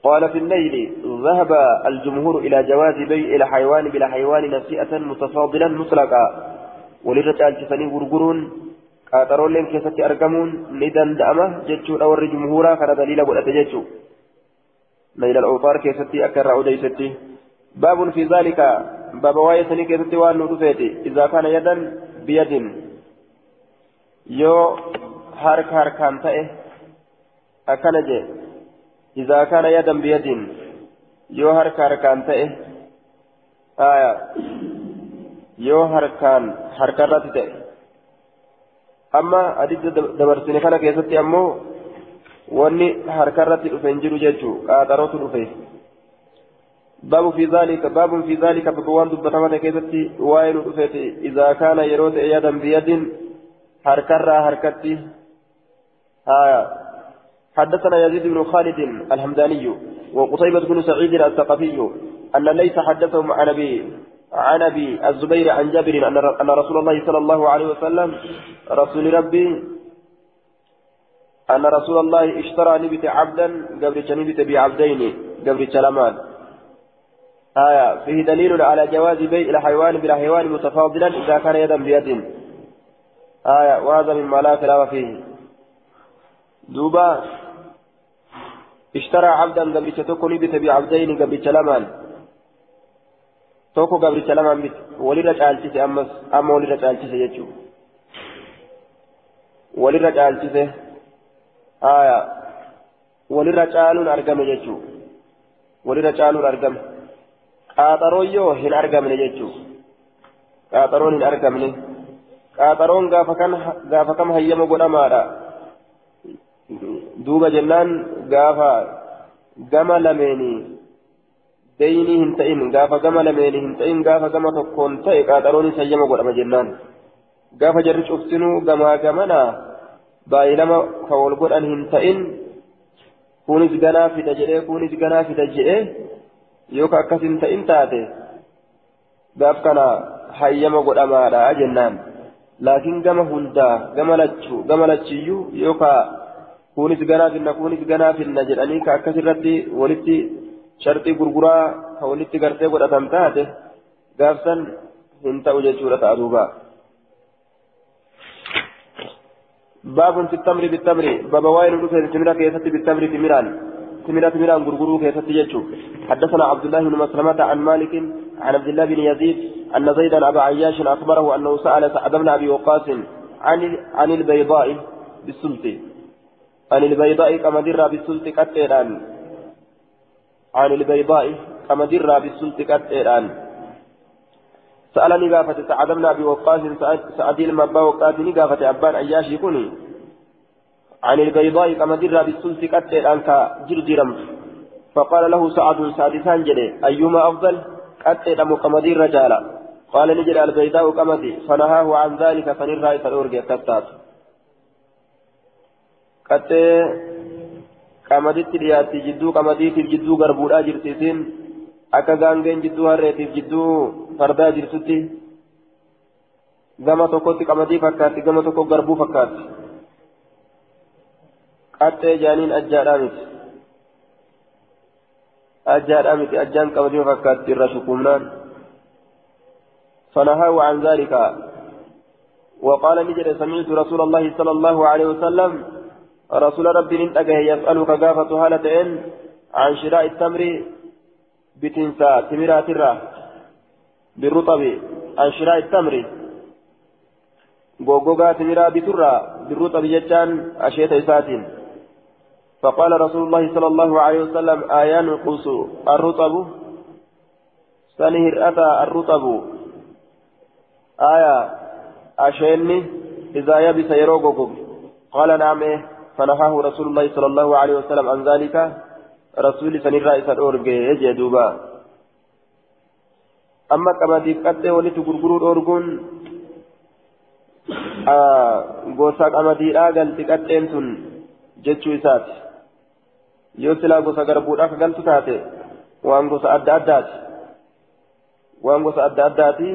قال في الليل ذهب الجمهور إلى جواز بيع الحيوان بلا حيوان نسيئة متفاضلا مطلقا. ولرجال تفني غرغرون قاطرون لين كيستي أرقمون ندن دأمة جتشو أور جمهورا كان دليل قد أتجتشو ليل الأوفار كيستي أكر أوديستي باب في ذلك باب وايسني كيستي وأنه إذا كان يدا بيد. يو هارك هاركان تأه أكنجي إذا كان يدا بيد يو هركان كان تأه آية يو هركان هركان تأه أما أديد دبرسني كان كيستي أمو wanni harkarratti dhufe hin jiru jechuu qaaxarootu dhufe baabu fi zaalika baabun fi zaalika bakka waan dubbatamate keessatti waa'ee nu dhufeeti idaa kaana yeroo ta'e yadan biyadin harkarraa harkatti haya حدثنا يزيد بن خالد الحمداني وقتيبة بن سعيد الثقفي أن ليس حدثهم عن أبي عن أبي الزبير عن جابر أن رسول الله صلى الله عليه وسلم رسول ربي أن رسول الله اشترى نبت عبدا قبل نبت بعبدين قبل لمان آية فيه دليل على جواز بيع الحيوان بالحيوان متفاضلا إذا كان يدا بيد. آية وهذا مما لا خلاف فيه. دوبا اشترى عبدا قبل توكو نبت بعبدين قبل لمان توكو قبل لمان بت ولد جالتي أمس أما ولد جالتي يجو ولد caaluun argame jechuu walirra caaluun argame qaaxaroon yoo hin argamne jechuu qaaxaroon hin argamne qaaxaroon gaafa kan gaafa kam hayyama godhamaadha duuba jennaan gaafa gama lameeni deynii hin ta'in gaafa gama lameeni hin ta'in gaafa gama tokkoon ta'e qaaxaroonis hayyama godhama jennaan gaafa jarri cuftinuu gamaa gamanaa baay'ilama ka wal godhan hin ta'in kunis ganaa fida jedhee kunis ganaa fida jedhee yookaan akkas hin ta'in taate gaaf kana hayyama godhamaadha jennaan laakiin gama hundaa gama lachuu gama lachiyyuu yookaan kunis ganaa finna kunis ganaa finna jedhanii ka akkas irratti walitti sharxii gurguraa ka walitti gartee godhatan taate gaafsan hin ta'u jechuudha ta'a duubaa. باب في التمر بالتمر باب وائل رفع تمرة كيست بالتمر تمران تمرة تمران غرغرو كيست يجو حدثنا عبد الله بن مسلمة عن مالك عن عبد الله بن يزيد أن زيدا أبا عياش أخبره أنه سأل سعد بن أبي وقاص عن عن البيضاء بالسلط عن البيضاء كما در بالسلط كتيران عن البيضاء كما درى كتئران سألني قافة سعد بن أبي وقاص سعد المبا وقاص قافة أبان أياشي كوني. عن البيضاء كما درى بالسلط كتئران كجرجرم فقال له سعد سادسان جدي أيهما أفضل؟ كتئرم كما در رجالا قال نجد البيضاء كما فنهاه عن ذلك فنرى فنرجع كتات qaxxee qamaditti dhiyaatti jidduu qamadiitiif jidduu garbuudhaa jirti isiin akka gaangeen jidduu harreetiif jidduu fardaa jirtutti gama tokkotti qamadii fakkaatti gama tokko garbuu fakkaatti qaxxee jaaniin ajjaadhaa miti ajjaadhaa miti ajjaan qamadii fakkaatti irra shukumnaan فنهاه عن ذلك وقال نجد سمعت رسول الله صلى الله عليه وسلم رسول ربي ننتقه يسألك قافة هالتين عن شراء التمر بتنسى تمرات الرا بالرطب عن شراء التمر. غوغوغا تمرا بترا بالرطب جتان أشيت إساتين. فقال رسول الله صلى الله عليه وسلم آيان القوس الرطب؟ سنهر أتى الرطب. آية أشيني إذا يبس يروغوغو قال نعم إيه. فنهاه رسول الله صلى الله عليه وسلم عن ذلك رسول سنير رئيس الأورجي يجي دوبا أما كما ديكت ولت غرغرو أورجون gosa qamadiidhaa galti qaxxeen sun jechuu isaati yoo silaa gosa garbuudhaaf galtu taate waan gosa adda addaati waan gosa adda addaati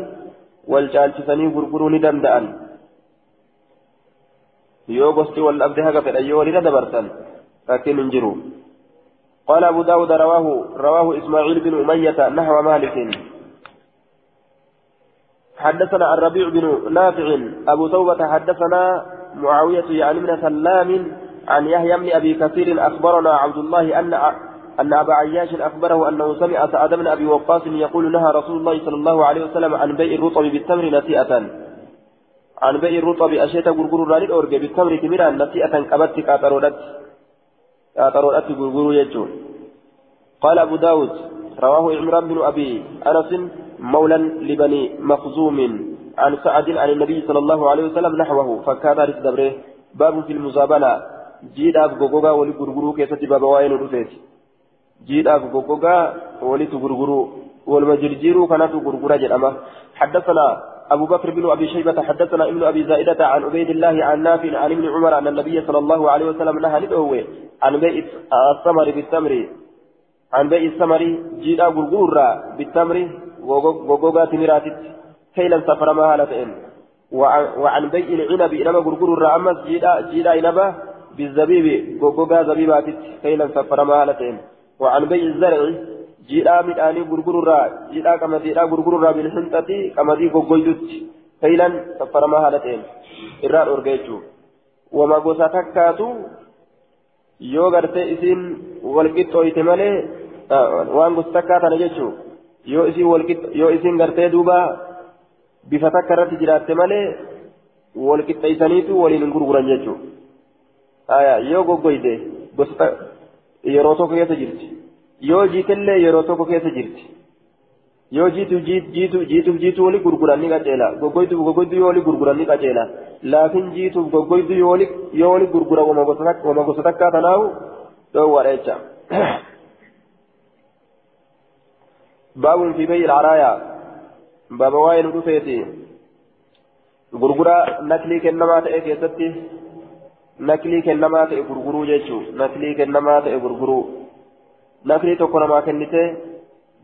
wal caalchisanii gurguruu ni danda'an yoo gosti wal dhabde haga fedhan yoo walirra dabarsan fakkiin hin قال أبو داود رواه رواه إسماعيل بن أمية نحو مالك حدثنا الربيع بن نافع أبو توبة حدثنا معاوية يعني من سلام عن يحيى بن أبي كثير أخبرنا عبد الله أن أن أبا عياش أخبره أنه سمع سعد بن أبي وقاص يقول نهى رسول الله صلى الله عليه وسلم عن بيع الرطب بالتمر نسيئة عن بيع الرطب أشيت غرغر راني أورجي بالتمر كميرا نسيئة كبت كاترودت كاترودت غرغر يجون قال أبو داود رواه عمران بن أبي أنس مولى لبني مخزوم عن سعد عن النبي صلى الله عليه وسلم نحوه فكان رزق دبره باب في المزابنة جيداف غوغوغا ولي غرغرو كيستي بابا واين رفيت جيداف غوغوغا ولي تغرغرو والمجرجيرو كانت غرغرا جدما حدثنا أبو بكر بن أبي شيبة حدثنا ابن أبي زائدة عن عبيد الله عن نافع عن ابن عمر أن النبي صلى الله عليه وسلم نهى لدهوه عن بيع الثمر بالتمر. عن بيع الثمر جيدا غرغورا بالتمر غوغوغا تمراتت. كيلا سفر ما هالتين وعن بيع العنب إنما غرغورا أمس جيدا جيدا إنبا بالزبيب غوغوغا زبيباتت. كيلا سفر ما هالتين وعن بيع الزرع مداني غرغورا جيدا كما جيدا غرغورا بالحنطة كما دي غوغويدت كيلا سفر ما هالتين إرار أورجيتشو وما غوسا تكاتو yoo gartee isin walqixxooyte malee waan gosa takkaa tana jechuun yoo isin yoo isin gartee duuba bifa takka irratti jiraatte malee walqixxeessaniitu waliin hin gurguran jechuudha yoo goggoyte gosa yeroo tokko keessa jirti yoo jiitellee yeroo tokko keessa jirti yoo jiituuf jiitu jiituuf jiitu wali gurguran ni qaceela goggoytuuf goggoytu yoo wali gurguran ni qaceela laakiin jiituuf goggoytu yoo wali gurguran wama gosa takkaa tanaahu dhoowwaadha jecha. باب في بيع العرايا باب واين رفيتي غرغرا نكلي كنما تأي كيستي نكلي كنما تأي غرغرو جيشو نكلي كنما تأي غرغرو نكلي تكون كنتي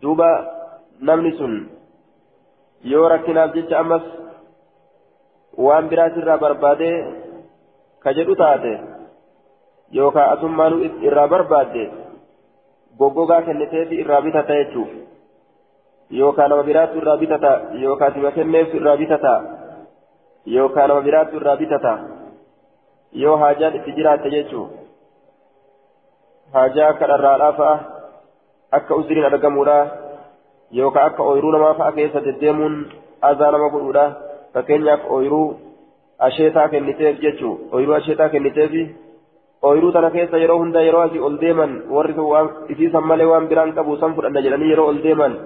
دوبا namni sun yoo rakkinaaf jecha ammas waan biraas irraa barbaadee ka jedhu taate yookaan asummaanuu irraa barbaadde goggogaa kenniteefi irraa bitata jechuuf yookaan nama biraatu irraa bitata yookaan sima kenneef irraa bitata yookaan nama biraatu irraa bitata yoo haajaan itti jiraatte jechuuf haajaa ka dharraadhaa fa'a akka uziriin argamudha yookaan akka ooyiruu namaa fa'a keessa deddeemuun azaa nama godhudha fakkeenyaaf ooyiruu asheetaa kenniteef jechuu ooyiruu asheetaa kenniteef ooyiruu tana keessa yeroo hunda yeroo asii ol deeman warri waan isiisan malee waan biraan qabu san fudhanna jedhanii yeroo ol deeman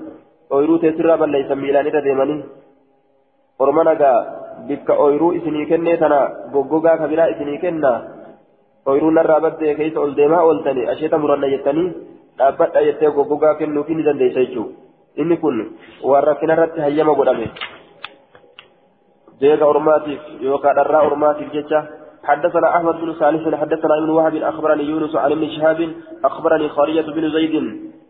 ooyiruu teessirraa balleessan miilaan irra deemanii orma nagaa bikka ooyiruu isinii kennee tana goggogaa kabilaa isinii kennaa. Ooyiruu narraa baddee keessa ol deemaa ooltanii asheeta muranna jettanii dhaabbadha jettee goggogaa kennuufii ni dandeessa jechuudha inni kun waan rakkinarratti hayyama godhame jeega ormaatiif yookaan dharraa ormaatiif jecha. حدثنا احمد بن صالح حدثنا ابن وهب اخبرني يونس عن ابن شهاب اخبرني خارجة بن زيد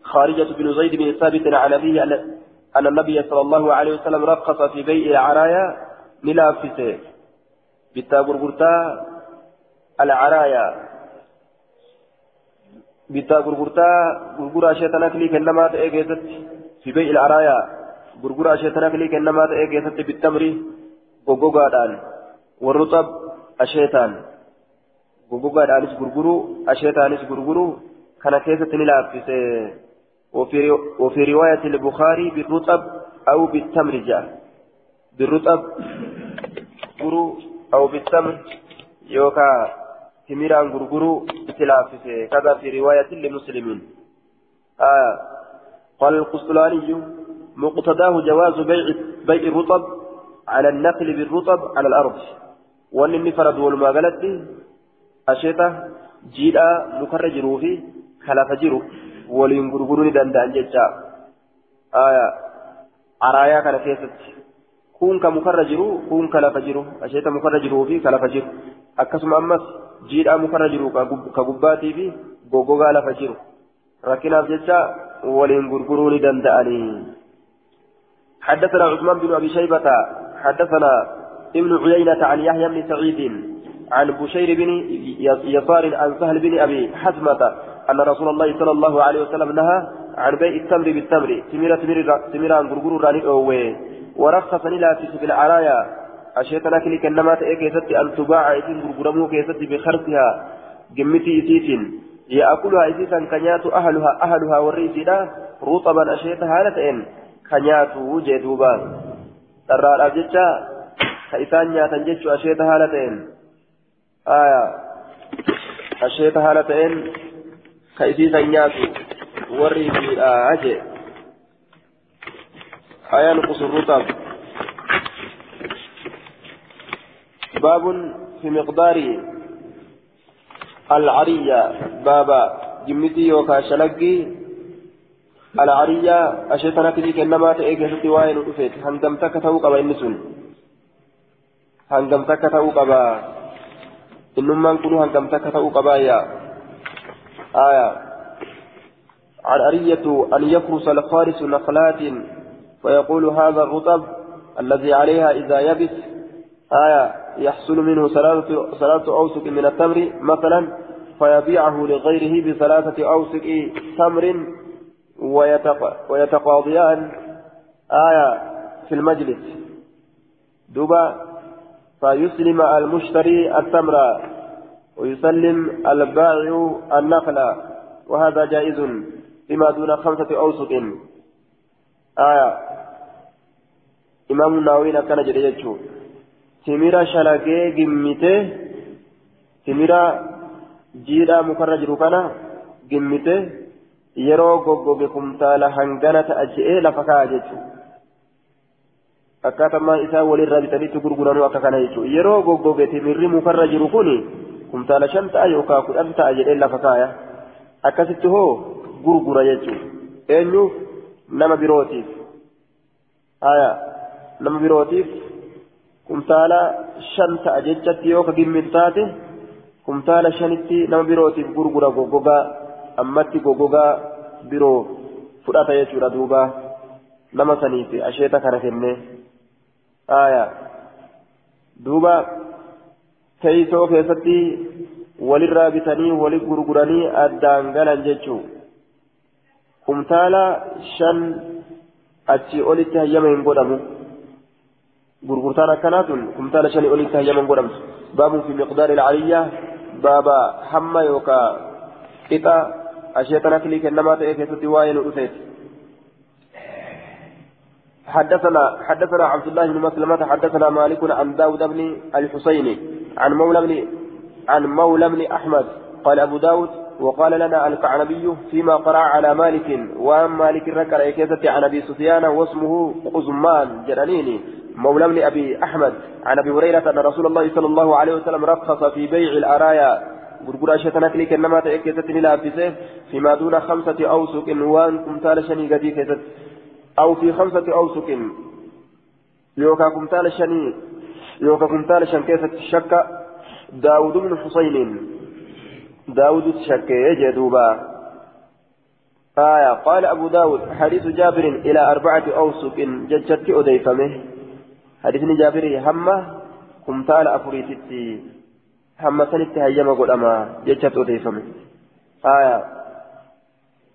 خارجة بن زيد بن ثابت عن ابيه ان النبي صلى الله عليه وسلم رخص في بيع العرايا ملافسه بتا غرغرتا العرايا. بتا غرغرتا غرغرا شيطانك لي كنما تاجت في بيع العرايا. غرغرا شيطانك لي كنما تاجت بالتمر غوغوغادان. والرطب asheetaan guggugaadhaanis gurguruu asheetaanis gurguruu kana keessatti ni laaffise وفي رواية البخاري بالرطب أو بالتمر جاء. بالرطب. غرو أو بالتمر. يوكا. تميران غرغرو اتلافسه كذا في رواية لمسلمين آه قال القسطلاني مقتداه جواز بيع بيع الرطب على النقل بالرطب على الأرض wanni inni faradu walumaa galatti asheeta jiidhaa mukarra jiruu fi kalafa jiru waliin gurguruu ni danda'an jecha araayaa kana keessatti kun ka mukarra jiru kun ka lafa jiru akkasuma ammas jiidhaa mukarra jiru ka gubbaatii goggogaa lafa jiru. Rakkinaaf jecha waliin gurguruu ni danda'anii. حدثنا عثمان بن ابي شيبه حدثنا ابن عيينة عن يحيى بن سعيد عن بشير بن يسار عن سهل بن أبي حزمة أن رسول الله صلى الله عليه وسلم نهى عن بيع التمر بالتمر تميرة تميرة عن غرغر راني أوي ورخص لا في العرايا أشيت لك كنما تأكيست أن تباع إذن غرغرمو كيست بخرسها جمتي إسيس يأكلها إسيسا كنيات أهلها أهلها والريسنا رطبا أشيت هالتين كنيات وجدوبا. ترى الأججة ka isaan nyaatan jechuu asheeta haala ta'een asheeta haala ta'een ka isiisan nyaatu warri fiidhaa jee أينقص الرطب. باب في مقدار العرية. بابا جمتي يوكا شلقي. العرية أشيطنا كذي كنما تأيجي ستي وين ودفت هندمتك توقع بين hangam takka ta'uu qaba innummaan kun hangam takka ta'uu qaba yaa آية. عن أرية أن يفرس الفارس نخلات ويقول هذا الرطب الذي عليها إذا يبس آية يحصل منه ثلاثة أوسق من التمر مثلا فيبيعه لغيره بثلاثة أوسق تمر ويتقاضيان. آية في المجلس. دبا فيسلم المشتري التمر ويسلم البائع النخل. وهذا جائز فيما دون خمسة أوسق آية. إمام النووي كان جريجو تميرا شلقي جمته تميرا جيرا مكرج ركنا جمته yeroo goggoge kumtaala hangana ta'a je'ee lafa kaa'a jechuudha. akkaataa isaa walirraa bitanitti gurguranuu akka kana jechuudha yeroo goggoge timirri mukarra jiru kun kumtaala shan ta'a yookaan kudhan ta'a jedhee lafa kaaya akkasitti hoo gurgura jechuudha eenyuuf nama birootiif nama birootiif kumtaala shan ta'a jechatti yoo ka gimmin taate kumtaala shanitti nama birootiif gurgura goggogaa ammatti goggogaa biroo fudhata jechuudha duuba nama saniif asheeta kana kennee. آية دوبا كيسو كيستي walirraa bitanii wali gurguranii addaan galan jechuu kumtaala shan achii olitti hayyama hin godhamu shanii olitti hayyama hin godhamtu baabun fi miqdaari alcaliyyaa baaba hamma yookaa qixa asheetana kilii kennamaa ta'e keessatti waa'ee nu dhufeeti حدثنا حدثنا عبد الله بن مسلمة حدثنا مالك عن داود بن الحسين عن مولى بن عن مولى بن أحمد قال أبو داود وقال لنا الكعنبي فيما قرأ على مالك وأن مالك ركر إكيسة عن أبي سفيان واسمه قزمان جرانيني مولى ابن أبي أحمد عن أبي هريرة أن رسول الله صلى الله عليه وسلم رخص في بيع الأرايا kennamaa ta'e keessatti ni laaffise fimaa duuna khamsati awsuqin waan kumtaala shanii gadii keessatti aw fi khamsati awsuqin yookaa kumtaala shanii yookaa kumtaala shan keessatti shakka daawud ibnu xusayniin daawudutti shakkee jee duuba آية قال أبو داود حديث جابر إلى أربعة أوسق ججت أديفمه حديث جابر همه كمتال أفريتتي sanitti hayyama godhama jechatu odeeffame aya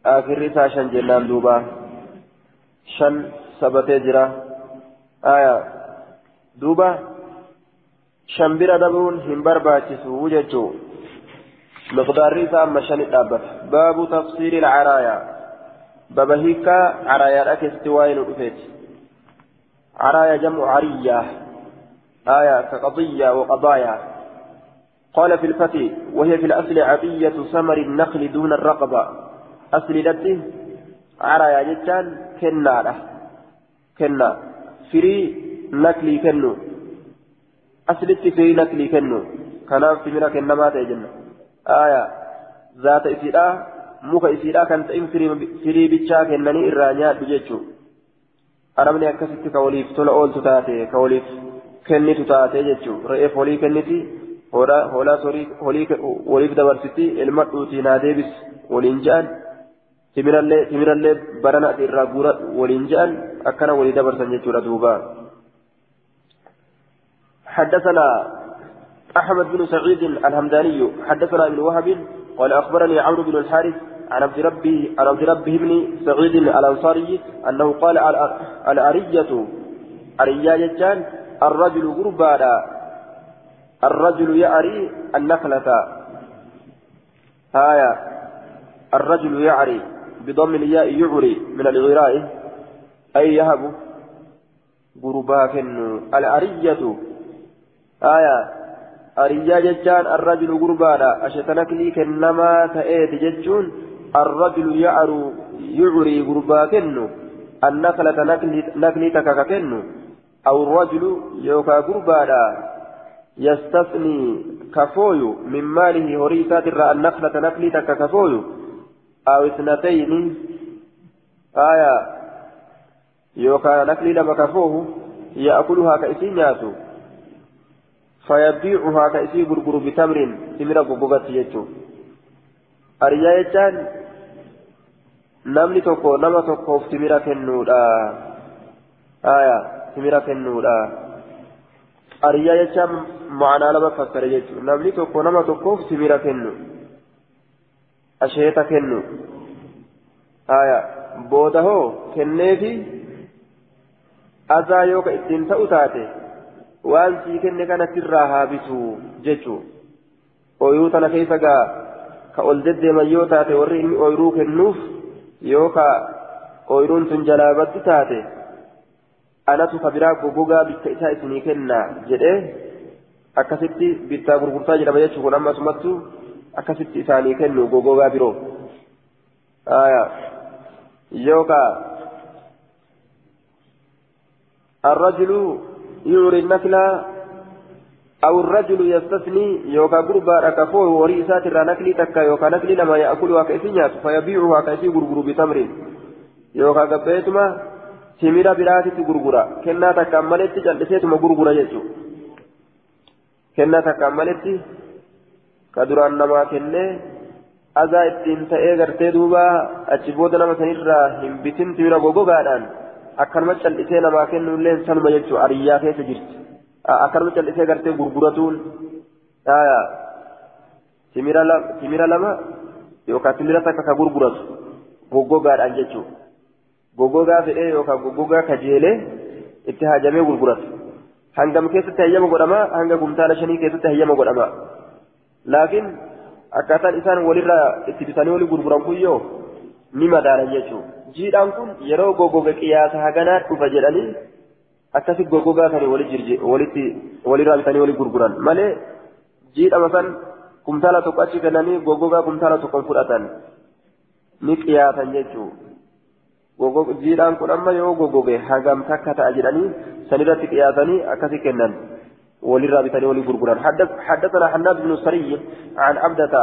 akirri isaa shan jennaan duuba shan sabatee jira aya duuba shan bira dabuun hin barbaachisu jechuu miqdaarri isaa amma shanit dhaabbata baabu tafsiiri ilcaraaya baba hiikkaa caraayaadha keessatti waa'ee cariyyaa aya ka qadiyyaa wa qadaaya قال في الفتح وهي في الأصل عبية ثمر النخل دون الرقبة. أصل لته عرى يا جتان كنا له. كنا. فري نكلي كنو. أصلت فري نكلي كنو. كان في كنا ما تجن آية ذات muka isiidhaa kan ta'in firii bichaa kennanii irraa nyaadhu jechuu arabni akkasitti ka waliif tola ooltu taate ka waliif kennitu taate jechuu re'eef walii kenniti hoolaa waliif dabarsiti ilma dhuutii naa deebis waliin je'an timirallee barana ati irraa guura waliin je'an akkana walii dabarsan jechuudha duuba حدثنا أحمد بن سعيد الهمداني حدثنا ابن وهب قال أخبرني عمرو بن الحارث عن عبد ربه عن عبد ربه بن سعيد الأنصاري أنه قال الأرية أريا يجان الرجل غربانا الرجل يعري النخلة. آية. الرجل يعري بضم الياء يعري من الغراء. أي يهب؟ غربا الأرية. آية. أريا ججان الرجل غربانا أشتنكلي كنما تأيد ججون الرجل يعرو يعري غربا كنو النخلة نكلي تكاكا أو الرجل يوكا غربانا يستثني كفويو من ماله هريسات الرأى النخلة نقلي تك كفويو أو اثنتين آية يوكا نقلي لما كفوه يأكلها كإسين ياتو فيبيعها كإسين غرغر بتمر تمر غبغت يجو أريا يجان namni tokko nama tokkoof timira kennuudha aya timira kennuudha ariyaa jechaan ma'anaa lama fassare jechuudha namni tokko nama tokkoof timira kennu asheeta kennu haya booda hoo kenneefi azaa yoo ittiin ta'u taate waan sii kenne kanattirraa haabisu jechuu ooyiruu tana keessa gaa warri inni ooyiruu kennuuf yoo ka ooyiruun tun jalaa baddu taate anatu ka biraa gogogaa bikka isaa isinii kenna jedhee akkasitti bittaa gurgurtaa jedhama jechuun kun amma asumattu akkasitti isaanii kennu gogogaa biroo yookaa الرجل يعري النخل أو الرجل يستثني يوكا غربا ركفوه وريسات الرنكلي تكا يوكا نكلي لما يأكلها كيسينيات فيبيعها كيسي غرغر بتمر يوكا قبيتما gurgura kennaa takkaan maletti calliseetuma gurgura jechuudha kennaa takkaan maletti ka duraan namaa kennee azaa ittiin ta'ee gartee duuba achi booda nama sanirraa hin bitin timira gogogaadhaan akkanuma callisee namaa kennuullee sanuma jechuudha ariyyaa keessa jirti akkanuma callisee gartee gurguratuun timira lama yookaan timira takka ka gurguratu gogogaadhaan jechuudha. gogogaa fedhee yookaan gogogaa kajeelee itti haajamee gurguratu hangam keessatti hayyama godhama hanga kumtaala shanii keessatti hayyama godhama laakiin akkaataan isaan walirraa itti bitanii walii gurguran kun yoo ni madaalan jechuudha jiidhaan kun yeroo gogoga qiyaasa haganaa dhufa jedhanii akkasi gogogaa kan walitti walirraa gurguran malee jiidhama san kumtaala tokko achi kennanii goggogaa kumtaala tokko fudhatan ni qiyaatan jechuudha jiidhaan kun amma yoo goggoge hagam takka ta'a jedhanii sanirratti qiyaatanii akkasi kennan walirraa bitanii gurguran حدثنا حناد بن سري عن عبدة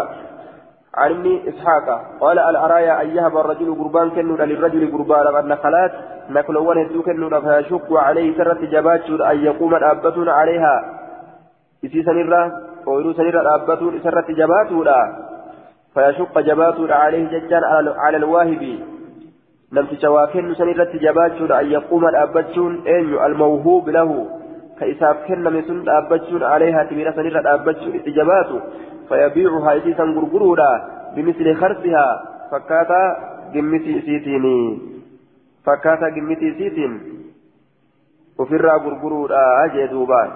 عن ابن إسحاق قال الأرايا أن يهب الرجل قربان كنودا للرجل قربان النخلات نكلوان هدو كنودا فيشق عليه سرة جبات أن يقوم الأبتون عليها إسي سنرة ويرو سنرة الأبتون سرة جباتودا فيشق جباتودا عليه ججان على الواهب نمت شواكن سنرة جباتودا أن يقوم الأبتون أين الموهوب له كإساف كن مسن الأبتون عليها تبير سنرة الأبتون إتجاباتو فيبيعها إسيسا غرغرودا بمثل خرسها فكاتا جمتي سيتيني فكاتا جمتي سيتين. وفرا غرغرودا أجي دوبان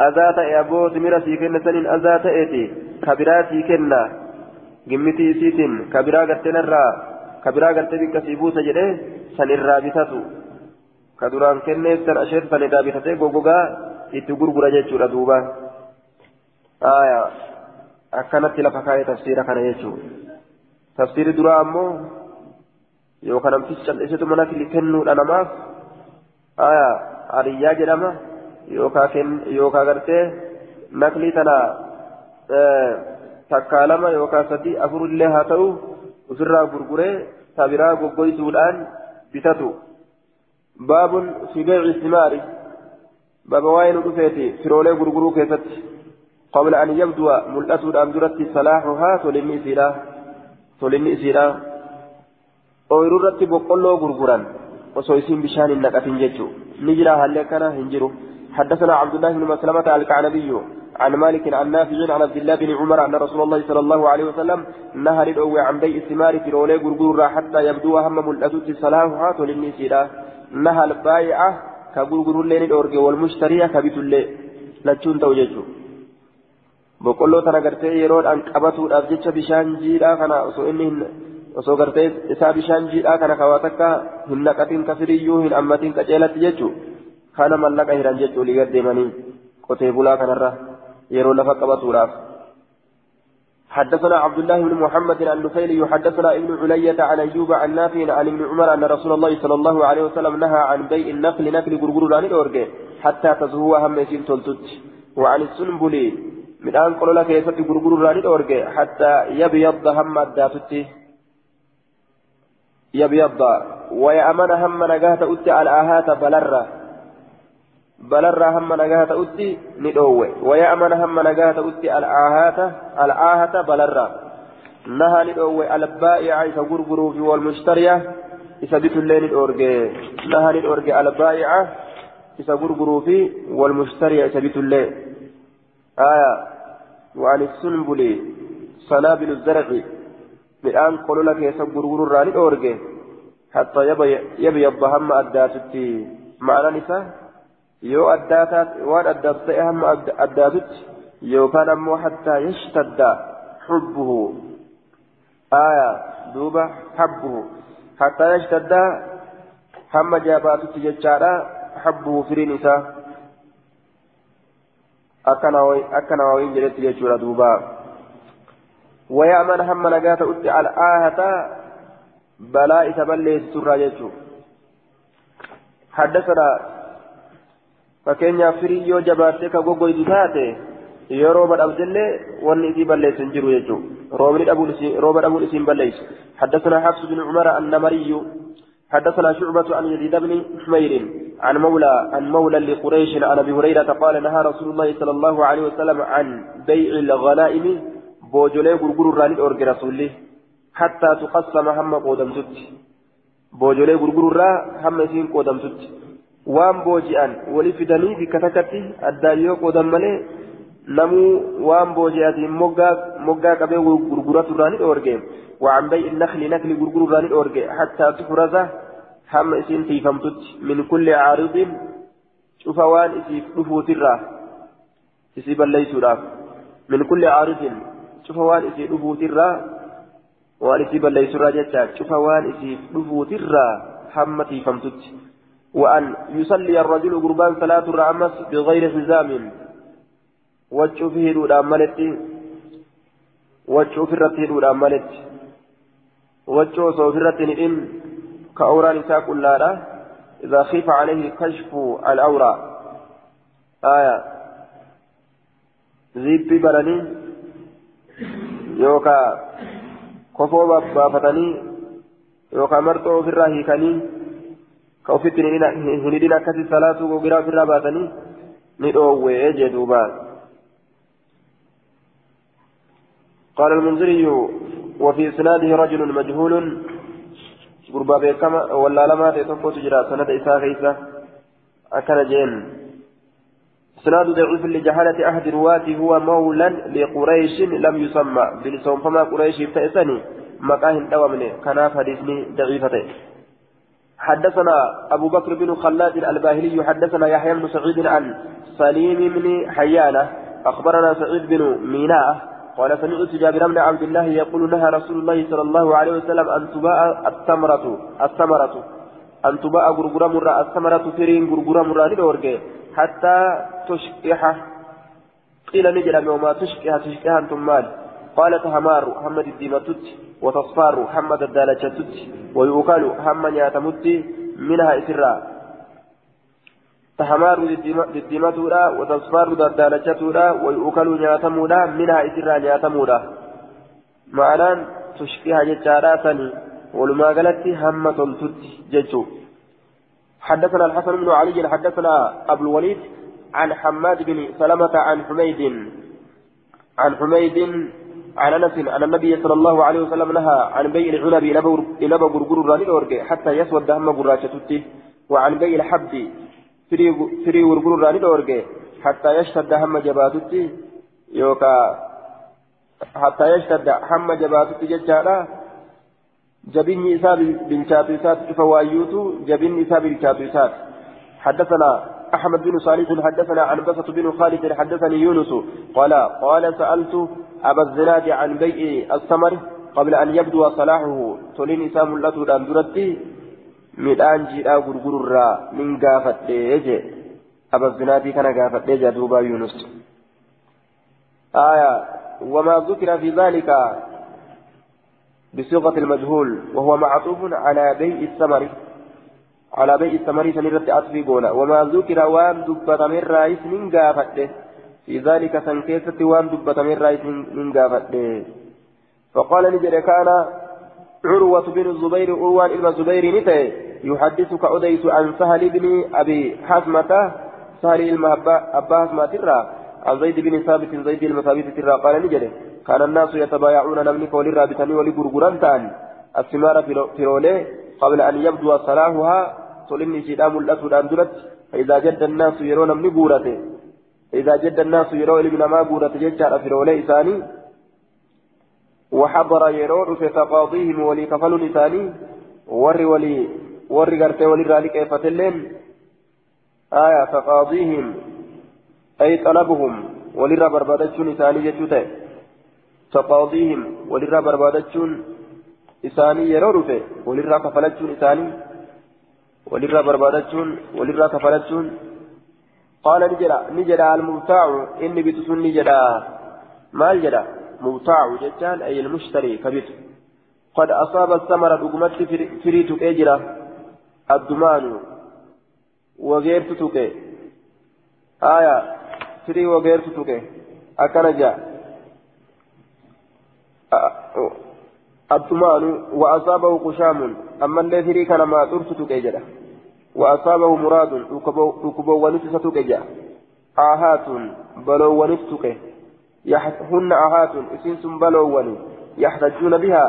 أذات أبو سميرة سيكن سنين أذات إيتي. كبرا سيكن. جمتي سيتين. كبرا قرتنرا كبرا قرتني كسيبوتا جده. سنرا بتاتو. كدران كنيف سن أشير سنرا بتاتي. غوغوغا. إتو غرغرا جيتشورا دوبان آية akkanatti lafa kaa'ee tafsiira kana jechuudha tafsiirri duraa ammoo yookaan namtichi cal'isitu mana kennuudha namaaf aya hariyyaa jedhama yookaan gartee naklii tana takkaa lama yookaan sadii afurillee haa ta'u ofirraa gurguree tabiraa goggoysuudhaan bitatu baabun fi beeci simaari baaba waa'ee nu dhufeeti firoolee gurguruu keessatti قبل أن يبدو ملأة الأمدرة صلاحها تلمي سيرا تلمي سيرا isiin bishaan hin naqatin jechuu ni jira haalli akkana hin jiru حدثنا عبد الله بن مسلمة الكعنبي عن مالك عن نافع عن عبد الله بن عمر أن رسول الله صلى الله عليه وسلم نهى للأوي عن بيع الثمار في رولي غرغورا حتى يبدو هم ملأتت صلاحها تولني سيدا نهى البائعة كغرغر الليل الأورج والمشتري كبت الليل لتشون توججو boqqolloo tana gartee yeroodhaan qabatuudhaaf jecha bishaan jiidhaa kana osoo inni osoo gartee isaa bishaan jiidhaa kana kawaa takka hin naqatin kafiriyyuu hin ammatin qaceelatti jechuu kana mallaqa hiran jechuu ligat deemanii qotee bulaa kanarra yeroo lafa qabatuudhaaf حدثنا عبد الله بن محمد عن نفيل يحدثنا ابن علية عن أيوب عن نافع عن ابن عمر أن رسول الله صلى الله عليه وسلم نهى عن بيع النقل نقل غرغر حتى تزهو هم يسير وعن السنبل midhaan qolola keessatti gurgururraa ni dhoorge hattaa yabyadda hamma addaatutti yabyadda waya'amana hamma nagaa ta'utti al'aahaata balarra balarraa hamma nagaa ta'utti ni dhoowwe waya'amana hamma nagaa ta'utti al'aahaata al'aahata balarra naha ni dhoowwe albaa'ica isa gurguruufi walmushtariya isa bitullee ni dhoorge naha ni dhoorge albaa'ica isa gurguruufi walmushtariya isa bitullee آية وعن السنبل سنابل الزرع midhaan qolola keessa gurgururraa ni dhoorge hatta yabyadda hamma addaatutti ma'anaan isaa yoo addaataa waan addaatu ta'e hamma addaatutti yookaan ammoo hattaa yashtadda xubbuhu aya duuba habbuhu hattaa yashtadda hamma jaabaatutti jechaadha habbuhu firiin isaa akka nawawiin jedhetti jechuudha duuba ويأمن هم نجاة أتي الآهة بلاء تبلي سرى يجو حدثنا فكين فري يو جباتك غوغو يدوتاتي yeroo badhabdellee wanni isii balleessu hin jiru jechuudha rooba dhabuu isiin balleessu حدثنا حفص بن عمر النمري حدثنا شعبة عن يزيد بن حمير عن مولى عن مولى لقريش عن أبي هريرة قال نهى رسول الله صلى الله عليه وسلم عن بيع الغنائم بوجولي غرغر راني أورغي رسولي حتى تقسم هم قودمتت بوجولي غرغر را هم سين قودمتت وان بوجيان ولي فدني بكتكتي الدايو قودم ملي نمو وان بوجياتي موغا موغا قبي غرغرة راني اورغي وعن بيع النخل نخل غرغر راني اورغي حتى تفرز هم اسين تيفمتت من كل عارض شوف وان اسيف دفوترا اسيب ليس من كل عارض cufa waan isii dhufuutirraa waan isii balleessurraa jecha cufa waan isii dhufuutirraa hamma tiifamtutti. وأن يصلي الرجل قربان صلاة الرأمس بغير حزام waccuu fi hidhuudhaan maletti waccuu ofirratti hidhuudhaan maletti waccuu osoo ofirratti hin hidhin ka awraan isaa qullaadha إذا خيف عليه كشف الأورى آية زيب بلني يوكا كفو بابفتني يوكا مرتو في الراهيكني كوفيت هندين أكاسي صلاة وقرا في الراباتني ندعوه جدوبا قال المنذري وفي إسناده رجل مجهول قربا بكما ولا لما تتوقع تجرى سند إساء غيثة أكن جين إسناد ضعيف لجهالة أحد رواته هو مولا لقريش لم يسمى. بلسون فما قريش تأسني مكاهن دوامني كان حديثني ضعيفته حدثنا أبو بكر بن خلاد الباهلي حدثنا يحيى بن سعيد عن سليم بن حيانة أخبرنا سعيد بن ميناء قال سمعت جابر بن عبد الله يقول نهى رسول الله صلى الله عليه وسلم أن تباع الثمرة الثمرة أن تباع غرغرة مرة الثمرة فرين غرغرة مرة حتى تشكح قيل نجل وما تشكح تشكح أنتم مال. قالت همار محمد الديمتت وتصفار محمد الدالجتت ويؤكل هم نياتمت منها إسراء. تحمار ددمتودا وتصفار ددالجتودا ويؤكل نياتمودا منها إسرا نياتمودا معنان تشكيها جتشارا ثاني ولما قالت هم تلتت جتشو حدثنا الحسن بن علي حدثنا أبو الوليد عن حماد بن سلمة عن حميد عن حميد عن انس ان النبي صلى الله عليه وسلم نهى عن بيع العنب إلى غرغر حتى يسود هم غراشتته وعن بيع الحب firii gurgururraa ni dhoorge hattaa yashtadda hamma jabaatutti yookaa hattaa yashtadda hamma jabaatutti jechaadha jabinyi isaa bilchaatu isaati cufa waayyuutu jabinni isaa bilchaatu isaati حدثنا أحمد بن صالح حدثنا عن بسط بن خالد حدثني يونس قال قال سألت أبا الزناد عن بيع الثمر قبل أن يبدو صلاحه تولين إسام الله درتي midhaan jiidhaa gurgururraa nin gaafadhee jee ababzinaatii kana gaafadhee jee duuba yunus آية وما ذكر في ذلك بصيغة المجهول وهو معطوف على بيع الثمر على بيع الثمر سنرد أطفي قولا وما ذكر وان دبت من رئيس من قافته في ذلك سنكيسة وان دبت من رئيس من قافته فقال نجد كان عروة بن الزبير عروان إلما زبير نتي يحدثك أديس عن سهل بن أبي حسمة سهل المهبة أبا حسمة ترى عن زيد بن ثابت زيد المثابت ترى قال نجري كان الناس يتبايعون نملك وللرابطان ولقرقران تان الثمار في روليه قبل أن يبدو صلاحها تلني شدام الأسود درت فإذا جد الناس يرون من بورته إذا جد الناس يرون من ما بورته ججار في روليه ثاني وحضر يرون في تقاضيهم ولي كفل لساني ور ولي warri gartee walirraa faqaadiihim ay xalabuhum walirraa barbaadachuun isaanii jechuu ta'e faqaadiihim walirraa barbaadachuun isaanii yeroo dhufe walirraa kafalachuun isaanii walirraa barbaadachuun walirraa kafalachuun قال نجرا نجرا المبتاع إني بتسن نجرا مال جرا مبتاع جتان أي المشتري كبت قد أصاب الثمرة دقمت فريتك الدمان وغيرت تكي آية فري وغيرت تكي أكنجا الدمان وأصابه قشام أما اللي فري كان ما ترت تكي جدا وأصابه مراد ركبو ونفس تكي آهات بلو ونفس تكي هن آهات إسنس بلو وني يحتجون بها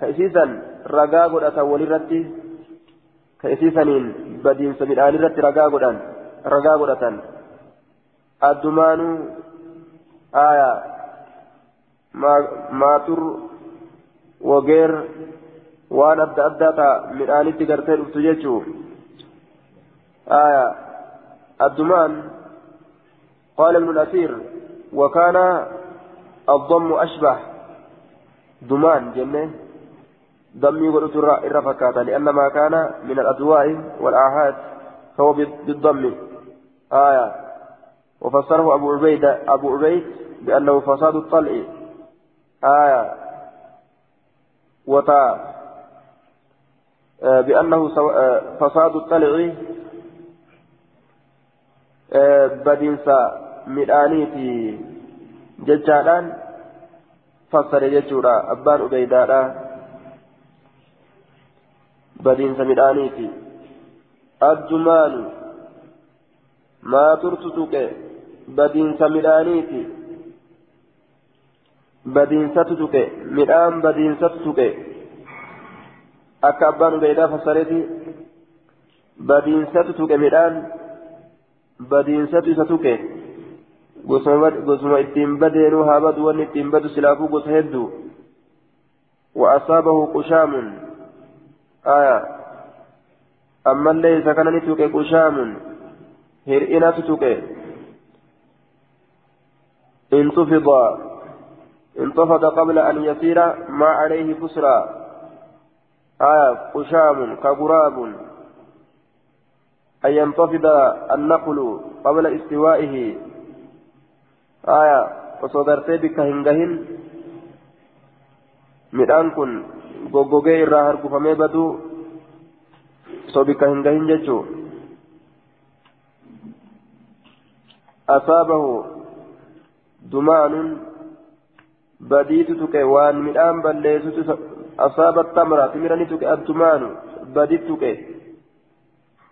كإسيسا رقاقل أتولي رتي كيسيسنين بدين سميدان رت رقا قدتان الدمانو آية ما ما تر وغير waan adda addaata midhaanitti gartee dhuftu jechuu? آية الدمان قال ابن الأثير وكان الضم أشبه دمان جنة ضمي قلت الرفكات لأن ما كان من الأدواء والآهات فهو بالضم. آية. وفسره أبو عبيد أبو عبيد بأنه فساد الطلع. آية. وتا. آه، بأنه آه، فساد الطلع. بدينسا ميدانيتي ججالان فسر ججورا أبان عبيدانا بدينسا ميدانيتي الجمال ما ترتتك بدينسا ميدانيتي badiinsatu tuqe midhaan badiinsatu tuqe akka abbaan ubeeydaa fassareeti badiinsatu tuqe midhaan badiinsatu isa tuqe gosuma ittiin badeenuu haa badu wanni ittiin badu silaafuu gosa hedduu وأصابه قشام آية. أما ليس كان نتوك قشام هرئنا تتوك. انتفض. انتفض قبل أن يسير ما عليه بسرى. آية. قشام كغراب. أن ينتفض النقل قبل استوائه. آية. وصدرتي بك هنجهن midhaan kun goggogee irraa hargufamee baduu osoo bikka hin gahin jechuu asaabahu dumaanun badiitu tuqe waan midhaan balleessutu asaaba tamra timira ni tuqe addumaanu badit tuqe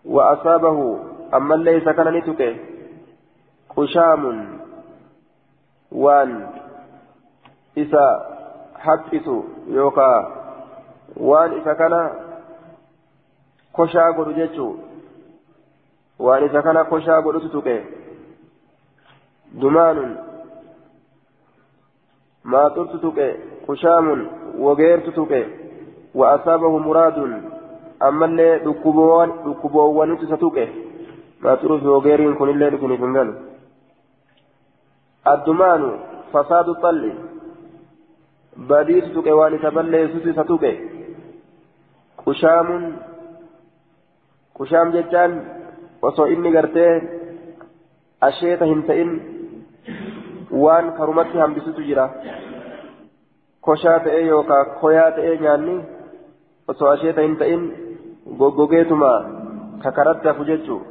wa asaabahu ammallee isa kana ni tuqe qushaamun waan isa haphisu yookaa waan isa kana koshaa godhu jechuu waan isa kana koshaa godhutu tuqe dumaanun ما ترتتك قشام وغير تتك وأصابه مراد أما اللي دكبوان دكبوان تستك ما ترث وغير كن اللي كن فنقل الدمان فساد الطل بديت تك وان تبلي ستك قشام قشام جتان وصو إني قرتين أشيت هنتئن waan karumatti hambisutu jira koshaa ta'ee yookaan koyaa ta'ee nyaanni osoo asheeta hin ta'in goggogeetuma kakaratti hafu jechuun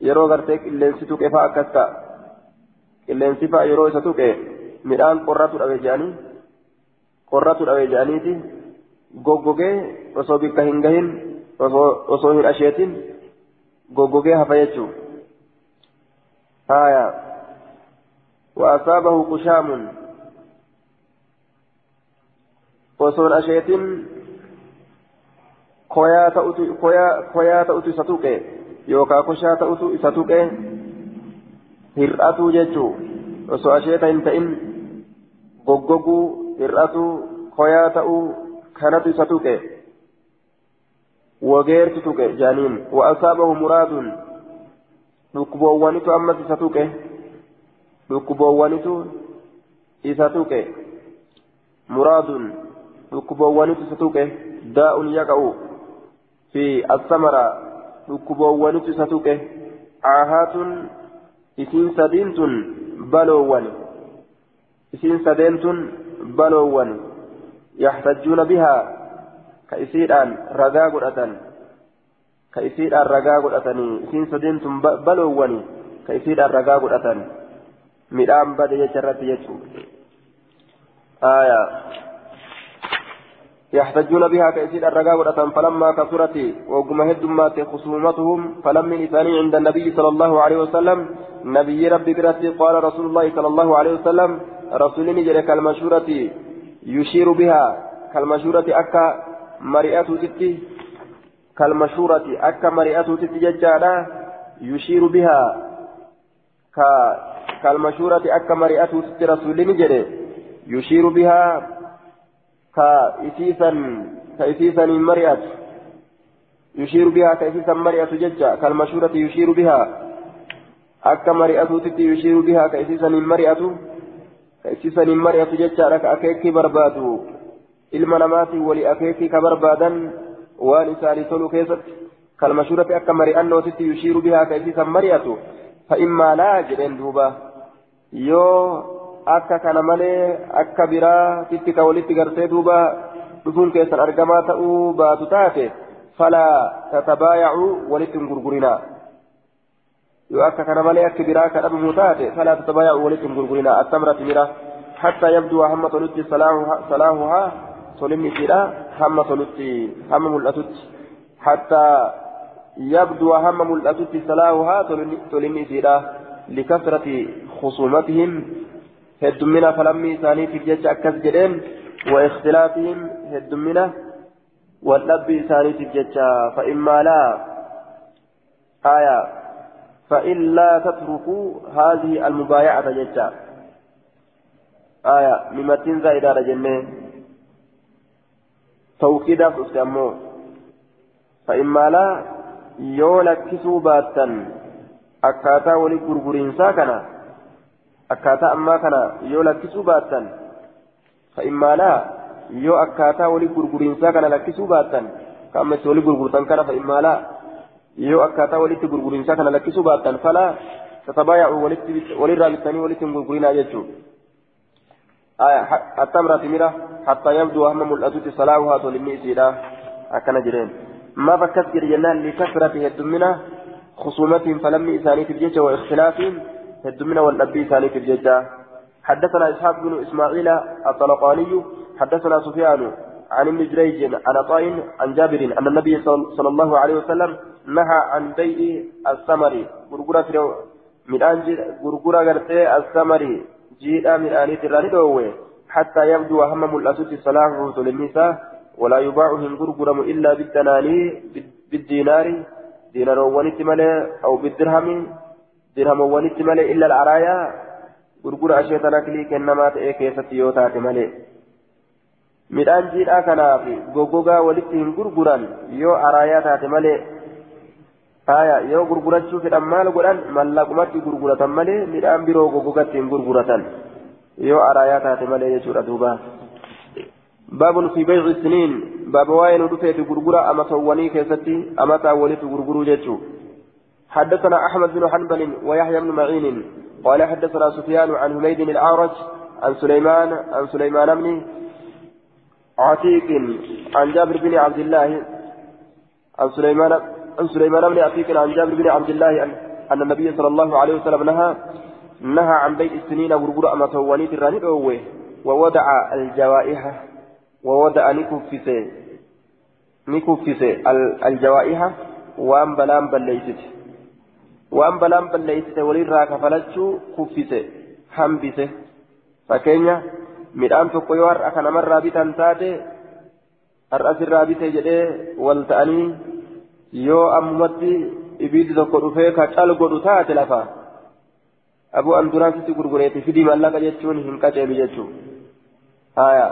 yeroo gartee qilleensi tuqe fa'a akkas ta'a qilleensi fa'a yeroo isa tuqe midhaan qorratu dhabe jedhanii qorratu dhabe jedhaniiti goggogee osoo bikka hin gahin osoo hin asheetin goggogee hafa jechuun haaya. وأصابه قشام وصول أشيت koyaa ta'utu isa tuqe yookaan koshaa ta'utu isa tuqe hir'atuu jechuu osoo asheeta hin ta'in goggoguu hir'atuu koyaa ta'uu kanatu isa tuqe wageertu tuqe jaaniin wa'asaabahu muraadun dhukkuboowwanitu ammas isa tuqe dhukkuboowwanitu isa tuqe muraadun dhukkuboowwanitu isa tuqe daa'un yaqa'u fi assamara dhukkuboowwanitu isa tuqe aahaatun isiin sadiintun baloowwan isiin sadeentun baloowwan ragaa godhatan ka isiidhaan ragaa godhatanii isiin sadeentun baloowwani ka isiidhaan ragaa godhatan midhaan bade jecha irratti jechuudha آية يحتجون بها كيسيد الرقاوة فلما كثرت وقم هدمات خصومتهم فلم إثاني عند النبي صلى الله عليه وسلم. نبي ربي برسي قال رسول الله صلى الله عليه وسلم رسول نجري كالمشورة يشير بها كالمشورة أكا مرئة تتي كالمشورة أكا مرئة تتي ججالا يشير بها كالمشورة أكا مرئته ست رسول نجري يشير بها كإسيسا مرئت يشير بها كإسيسا مرئت ججا كالمشورة يشير بها أكا مرئته ست يشير بها كإسيسا مرئت كإسيسا مرئت ججا لك أكيك بربادو wali akeekii ka barbaadan waan isaanii tolu keessatti. Kalmashurati akka mari'annootitti yushiiru bihaa ka isiisan mari'atu فإما لا جرين دوبا يو akka kana malee akka biraa titti ka walitti gartee duuba dhufuun keessan argamaa ta'uu baatu taate falaa tatabaayacu walitti hin gurgurinaa yoo akka kana malee akka biraa ka dhabamu taate falaa tatabaayacu walitti hin gurgurinaa attamra timira حتى يبدو هم تلت صلاحها صلاحها تلم فيها هم تلت هم ملأتت حتى يبدو هم ملأتت صلاحها تلم فيها لكثرة خصومتهم هدمنا فلمي ثاني في جيش أكس جدين واختلافهم هدمنا والنبي ثاني في جيش فإما لا آية فإن لا تتركوا هذه المبايعة جيش آية ممتين زائدة رجنة توكيدا فستمو فإما لا يولك كسوباتا أكاتا ولي غرغرين ساكنا akkaataa ammaa kana yoo lakkisuu baattan fa'immaa laa yoo akkaataa walii gurguriinsaa kana lakkisuu baattan ka amma itti walii gurgurtan kana fa'immaa laa yoo akkaataa walitti gurguriinsaa kana lakkisuu baattan falaa tatabaaya'u walirraa bittanii walitti hin gurgurinaa jechuudha timira hatta yabduu hamma mul'atutti salaahuhaa tolinni isiidha akkana jireen maaf akkas jedhe jennaan likasrati heddummina خصومتهم فلم إسانيت الجيش واختلافهم الدمنة والنبي ثاني في الججة حدثنا إسحاق بن إسماعيل الطلقاني حدثنا سفيان عن ابن جريج عن عطاء عن جابر أن النبي صلى الله عليه وسلم نهى عن بيع الثمر. غرغرة من أنجل غرغرة غرتي الثمر. جيدا من آنيت الراني حتى يبدو هم الأسود صلاحه للنساء ولا يباعهم غرغرة إلا بالدنانير بالدينار دينار ونتمله أو بالدرهم. Dirhamawwanitti malee illa alcaraayaa gurgura asheeta naklii kennamaa ta'ee keessatti yoo taate malee midhaan jiidhaa kanaaf goggogaa walitti hin gurguran yoo araayaa taate malee haya yoo gurgurachuu fedhan maal godhan mallaqumatti gurguratan malee midhaan biroo goggogatti hin gurguratan yoo araayaa taate malee jechuudha duuba بيع السنين باب واين ودفه في غرغرة أما سواني كيستي أما تاولي في غرغرو جيتشو حدثنا أحمد بن حنبل ويحيى بن معين. قال حدثنا سفيان عن حميد الأعرج عن سليمان عن سليمان بن عتيق عن جابر بن عبد الله عن سليمان عن سليمان بن عتيق عن جابر بن عبد الله أن, النبي صلى الله عليه وسلم نهى نهى عن بيع السنين غرغر أما توانيت الراني ووضع الجوائح ووضع نكفسه نكفسه الجوائح وأن بلان بليست waan balaan balleessite walirraa kafalachuu kuffise hambise fakkeenya midhaan tokko yoo har'a ka namarraa bitan taate har'as irraa bite jedhee wal ta'anii yoo ammumatti ibiddi tokko dhufee ka cal godhu taate lafa abuu amduraan sitti gurgureeti fidii mallaqa jechuun hin qaceelu jechuu haya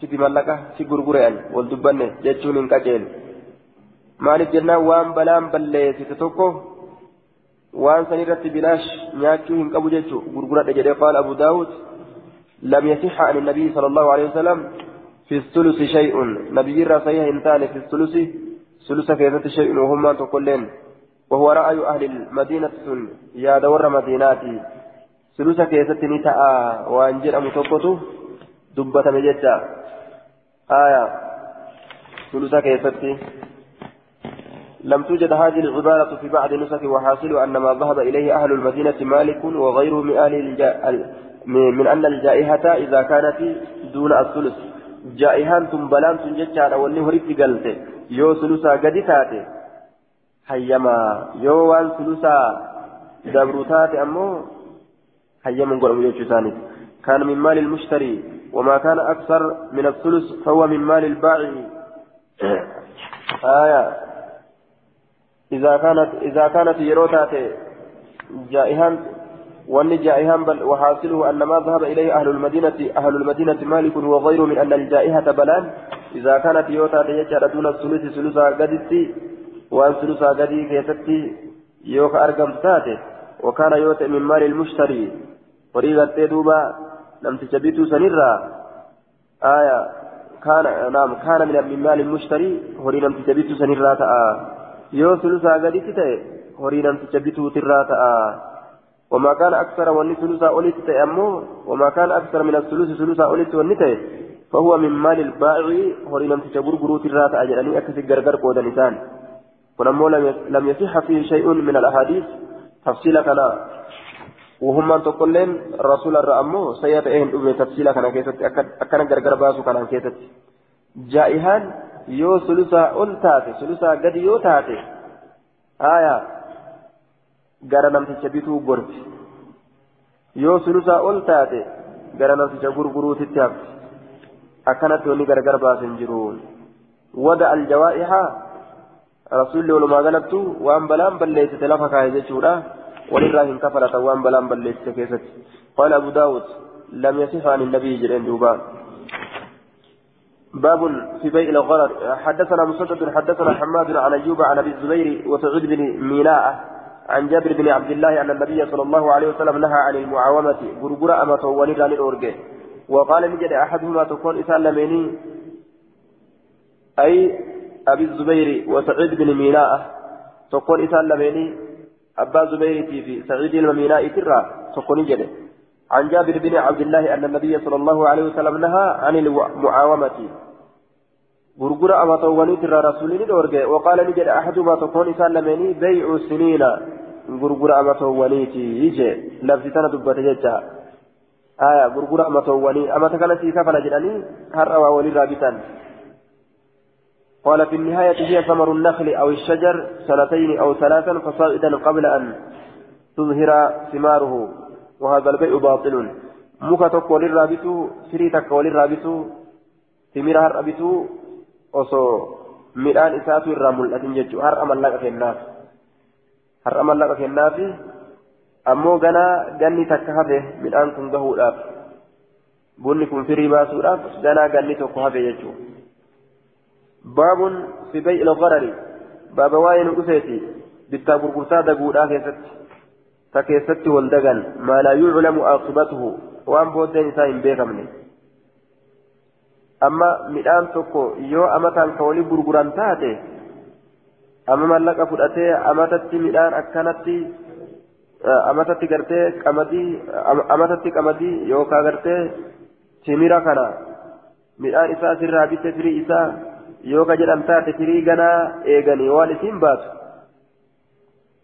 fidii mallaqa si gurgure'an wal dubbanne jechuun hin qaceelu maaliif jennaan waan balaan balleessite tokko وان سنيرت بلاش نياتشو هن قبو جيتشو غرغرة جدي قال أبو داود لم يصح عن النبي صلى الله عليه وسلم في الثلث شيء نبي رأسيه انتان في الثلث ثلث كيفة شيء وهم تقولين وهو رأي أهل المدينة يا دور مديناتي ثلث كيفة نتاء وانجر أمتوقته دبة مجتا آية ثلث كيفة لم توجد هذه العبارة في بعض نسخ وحاصل أن ما ذهب إليه أهل المدينة مالك وغيره من أهل الجا... من أن الجائحة إذا كانت دون الثلث. جائحان تنبلان تنججان أو أنه رفت قلت يو ثلثا قد حيما. يو وان ثلثا دبروتات أمو. حيما نقول يجوزاني كان من مال المشتري. وما كان أكثر من الثلث فهو من مال البائع آية. إذا كانت إذا كانت يروتات جائها وأن جائها بل وحاصله أن ما ذهب إليه أهل المدينة أهل المدينة مالك وغيره من أن الجائحة بلان. إذا كانت يروتات يجعل دون الثلث ثلثا قدتي وأن ثلثا قدي كيستي يوك أرقم تاتي. وكان يوتي من مال المشتري. وريغة دوبا لم تجبتوا سنرا آية كان نعم كان من مال المشتري. وري لم تجبتوا سنرا تآ yoo sulusaa gaditti ta'e horii namticha bituutirraa ta'a. وما كان أكثر والني ثلثا أوليت تأمو وما كان أكثر من الثلث ثلثا أوليت والنتي فهو من مال البائع هوري لم تجبر قروت الرات أجلني أكثر غرغر قود لسان ونمو لم يصح فيه شيء من الأحاديث تفصيل كان وهم أن تقولين رسول الرأمو سيئة إهن أبني تفصيل كان كيست أكنا غرغر باسو كان كيست جائهان يو ثلثا أول تاتي ثلثا قد يو تاتي آية gara namticha bituu gorti yoo sulusaa ol taate gara namticha gurguruutitti hafti akkanatti wanni gargar baasin jiru wada aljawaa'ihaa rasuulli walumaa galattu waan balaan balleessite lafa kaa'e jechuudha walirraa hin kafalatan waan balaan balleessite keessatti qaala abu daawud lam yasif an النبي جرين دوبان باب في بيع الغرر. حدثنا مسدد حدثنا حماد عن أيوب عن أبي الزبير وسعود بن ميناء عن جابر بن عبد الله أن النبي صلى الله عليه وسلم نهى عن المعاومة. غرغرة أما تولي عن الأورجي وقال نجد أحدهما تكون إسلاميني أي أبي الزبير وسعيد بن ميناء تكون إسلاميني أبا زبير في سعيد الميناء ترى تكون جده عن جابر بن عبد الله أن النبي صلى الله عليه وسلم نهى عن المعاومة. غرغرة أما تولي ترى رسولي الأورجي وقال نجد أحدهما تكون إسلاميني بيع سنين. amatoowwaniiti ije lafti tana dubbate jecha aya gurgura amatoowwanii amata kana sii kafala jedhanii har'a waa walirraa bitan قال في النهاية هي ثمر النخل أو الشجر سنتين أو ثلاثا فصاعدا قبل أن تظهر ثماره. وهذا البيع باطل muka tokko walirraa bituu firii takka walirraa bituu timira har'a bituu osoo midhaan isaatu irraa mul'atin jechuudha har'a mallaqa kennaaf har'a mallaqa kennaafi ammoo ganaa ganni takka hafe midhaan kun gahuudhaaf bunni kun firii baasuudhaaf ganaa ganni tokko hafe jechuudha. baabun fi bay'i lgarari baaba waa'ee nu dhufeeti bittaa gurgurtaa daguudhaa keessatti ta keessatti wal dagan maa laa yuclamu aaqibatuhu waan booddeen isaa hin beekamne amma midhaan tokko yoo amataan ka walii gurguran taate amma mallaqa fudhatee amatatti midhaan akkanatti amatatti gartee qamadii amatatti qamadii yookaan gartee timira kana midhaan isaa sirraa bitee firii isaa yookaan jedhan taate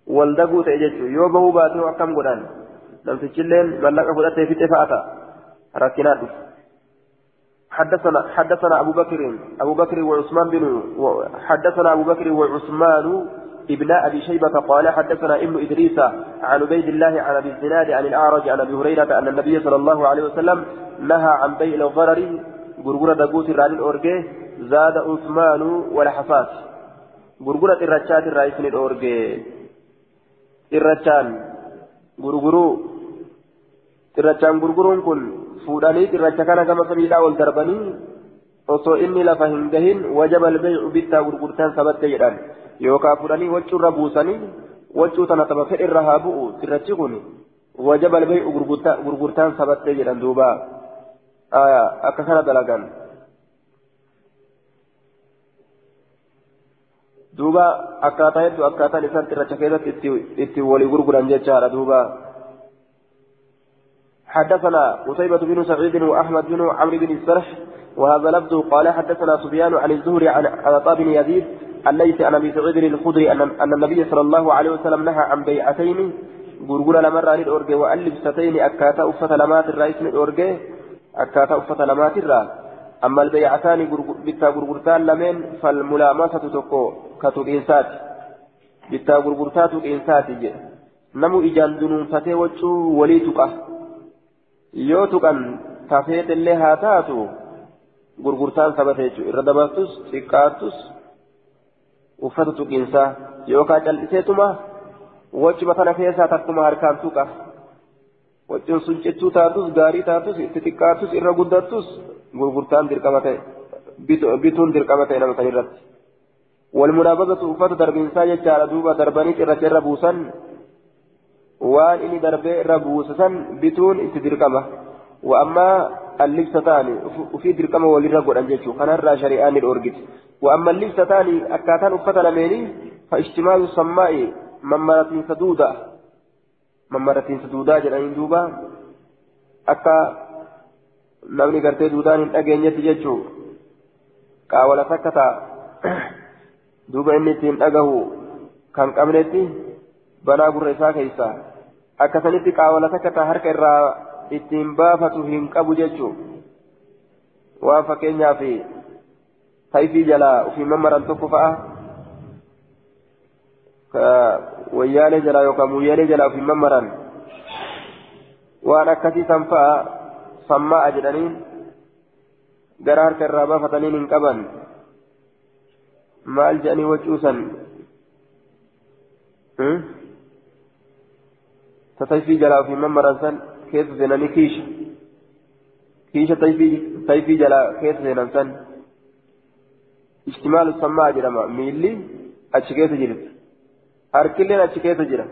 firii ganaa eeganii waan isiin baatu wal daguu ta'e jechuudha yoo bahuu baate akkam godhan namtichilleen mallaqa fudhatee fixe fa'aata rakkinaan dhufu. حدثنا حدثنا أبو بكر أبو بكر وعثمان بن حدثنا أبو بكر وعثمان ابن أبي شيبة قال حدثنا ابن إدريس عن عبيد الله عن أبي الزناد عن الأعرج عن أبي هريرة أن النبي صلى الله عليه وسلم نهى عن بيع الغرر غرغرة دقوت الران الأورجي زاد عثمان والحفاظ غرغرة الرشات الرئيس الأورجي الرشان غرغرو الرشان غرغرون كن fuudhanii cirracha kana gama samiidhaa ol darbanii osoo inni lafa hin gahin wajaba albaycu bittaa gurgurtaan sabatte jedhan yookaan fuudhanii waccuurra buusanii waccuu tana taba fedhe irra haa bu'u cirrachi kun wajaba albaycu gurgurtaan sabatte jedhan duuba akka kana dalagan. Duuba akkaataa hedduu akkaataan isaan cirracha keessatti itti walii gurguran jechaadha duuba. حدثنا قتيبة بن سعيد وأحمد بن عمرو بن السرح وهذا لفظه قال حدثنا سفيان عن الزهري عن عطاء بن يزيد الليث عن أبي سعيد الخدري أن أن النبي صلى الله عليه وسلم نهى عن بيعتين غرغر لمرة للأورجي واللبستين أكاتا أفة لمات الرئيس للأورجي أكاتا أفة لمات الرا أما البيعتان بتا غرغرتان لمن فالملامسة تكو كتوبينسات بتا غرغرتات إنسات نمو إجان دنون فتي وجو ولي sabate jechuudha irra dabartus xiqqaattus uffata tuqiinsaa yookaan cal'iseetuma wachuma tana keessaa takkuma harkaan tuqa wacciin sun cichuu taatus gaarii taatus itti xiqqaattus irra guddattus gurgurtaan dirqama ta'e bituun dirqama ta'e nama san irratti duuba darbanii cirracha irra buusan waan inni darbee irra buusasan bituun itti dirqama wa'ammaa allibsataani ufii dirqama walirra godhan jechuudha kanarraa shari'aan ni dhoorgiti wa'amma allibsataani akkaataan uffata lameenii fa ishtimaalu sammaa'i mammaratiin saduuda mammaratiinsa duudaa jedhanii duuba akka namni gartee duudaan hin dhageenyetti jechuu qaawala takka ta'a duuba inni ittiin dhagahu kan qabnetti banaa gurra isaa keeysa akkasanitti qaawala takka ta'a harka irraa ittiin baafatu hin qabu jechuu waan fakkeenyaaf taifii jalaa ofii mammaran tokko fa'a wayyaalee jalaa yookaan muyyaalee jalaa ofii mammaran waan akkasii san fa'a sammaa'a jedhaniin gara harka irraa baafataniin hin qaban maal jedhanii wacuusan tasaifii jalaa ofii mammaran san keessa seenanii kiisha kiisha taifii jalaa keessa seenan san ijtimaalu sammaa jedhama miilli achi keessa jirti harkilleen achi keessa jira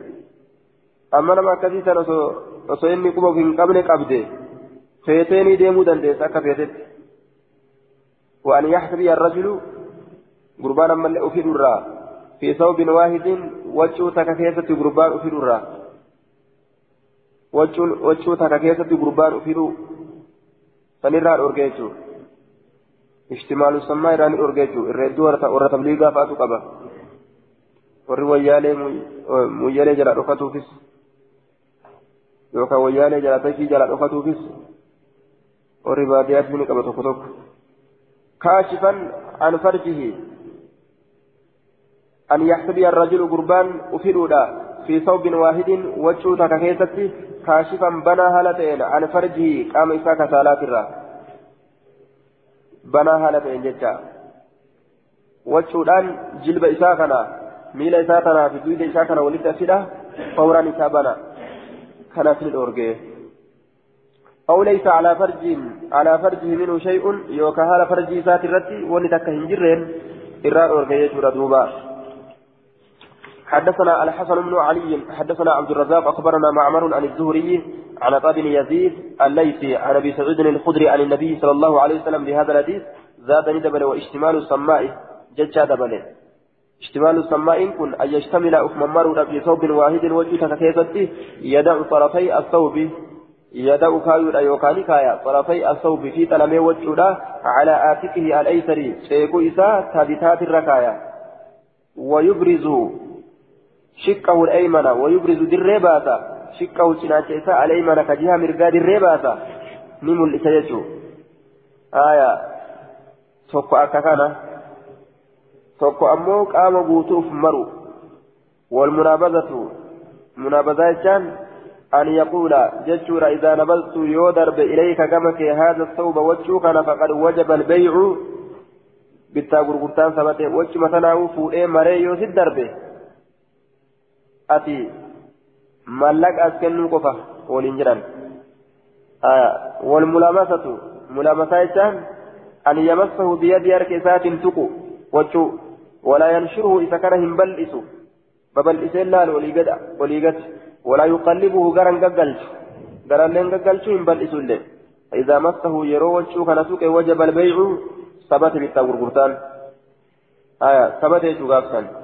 amma nama akkasii san osoo osoo inni quba hin qabne qabde feeteenii deemuu dandeessa akka feetetti وأن يحسبي الرجل قربان من أفيد الرا في ثوب واحد وجهه تكفيسة قربان أفيد الرا وجهه تكفيسة قربان أفيد سنرى الأرجيتو اشتمال السماء إيران الأرجيتو الردو ورى تبليغا فاتو قبا ويالي ميالي جرى ركتو فيس yookaan wayyaalee jalaatee fi jala dhokatuufis warri baadiyyaatti ni qaba tokko tokko. Kaashifan an farjihi. Gurbaan ufiduudha fi sawbin waahidin waccuu takka keessatti kaashifan banaa haala ta'een an farjihi qaama isaa kasaalaatirraa banaa haala ta'een jecha waccuudhaan jilba isaa kana miila isaa tanaa fi duyda isaa kana walitti asidha fawraan isaa banaa كانت الأورجي أو ليس على فرج على فرجه منه شيء يوكا على فرج ذات الرتي ونتك هنجرين إرى الأورجي دوبا حدثنا الحسن بن علي حدثنا عبد الرزاق أخبرنا معمر عن الزهري عن طاب بن يزيد الليثي عن أبي سعيد الخدري عن النبي صلى الله عليه وسلم بهذا الحديث زاد ندبل واشتمال السماء ججا دبل اشتمال السماء كن أن يشتمل أفممر في ثوب واحد وجهك كيفتي يدع طرفي الثوب يدع كايو أيوكاني كايا طرفي الثوب في تلمي وجهه على آتكه الأيسر سيكو إساء ثابتات الركايا. ويبرز شقه الأيمن ويبرز دريباتا شقه سناتيسا الأيمن كجهة مرقا دريباتا نمو الإسايجو آية سوكو أكاكانا tokko ammoo qaama guutuuf maru walmunaabazatu munaabazaa jechaan an yaquula jechuudha idaa nabaztu yoo darbe ilayka gama kee haada sawba wachuu kana faqad wajaba albaycu bittaa gurgurtaan sabate wachuma tanaa'uu fuudhee ati mallaqa as kennuu qofa waliin jedhan. والملامسة ملامسة جان أن يمسه بيد يركسات تقو وجو ولا ينشره إذا كان هم بلئس ببلئس الله وليقت ولا يقلبه غران ققلت غران لين ققلت هم بلئس الله فإذا مسه يرو وجو كان سوق وجب البيع ثبت بالتاور قرطان آية ثبت يجو غافسان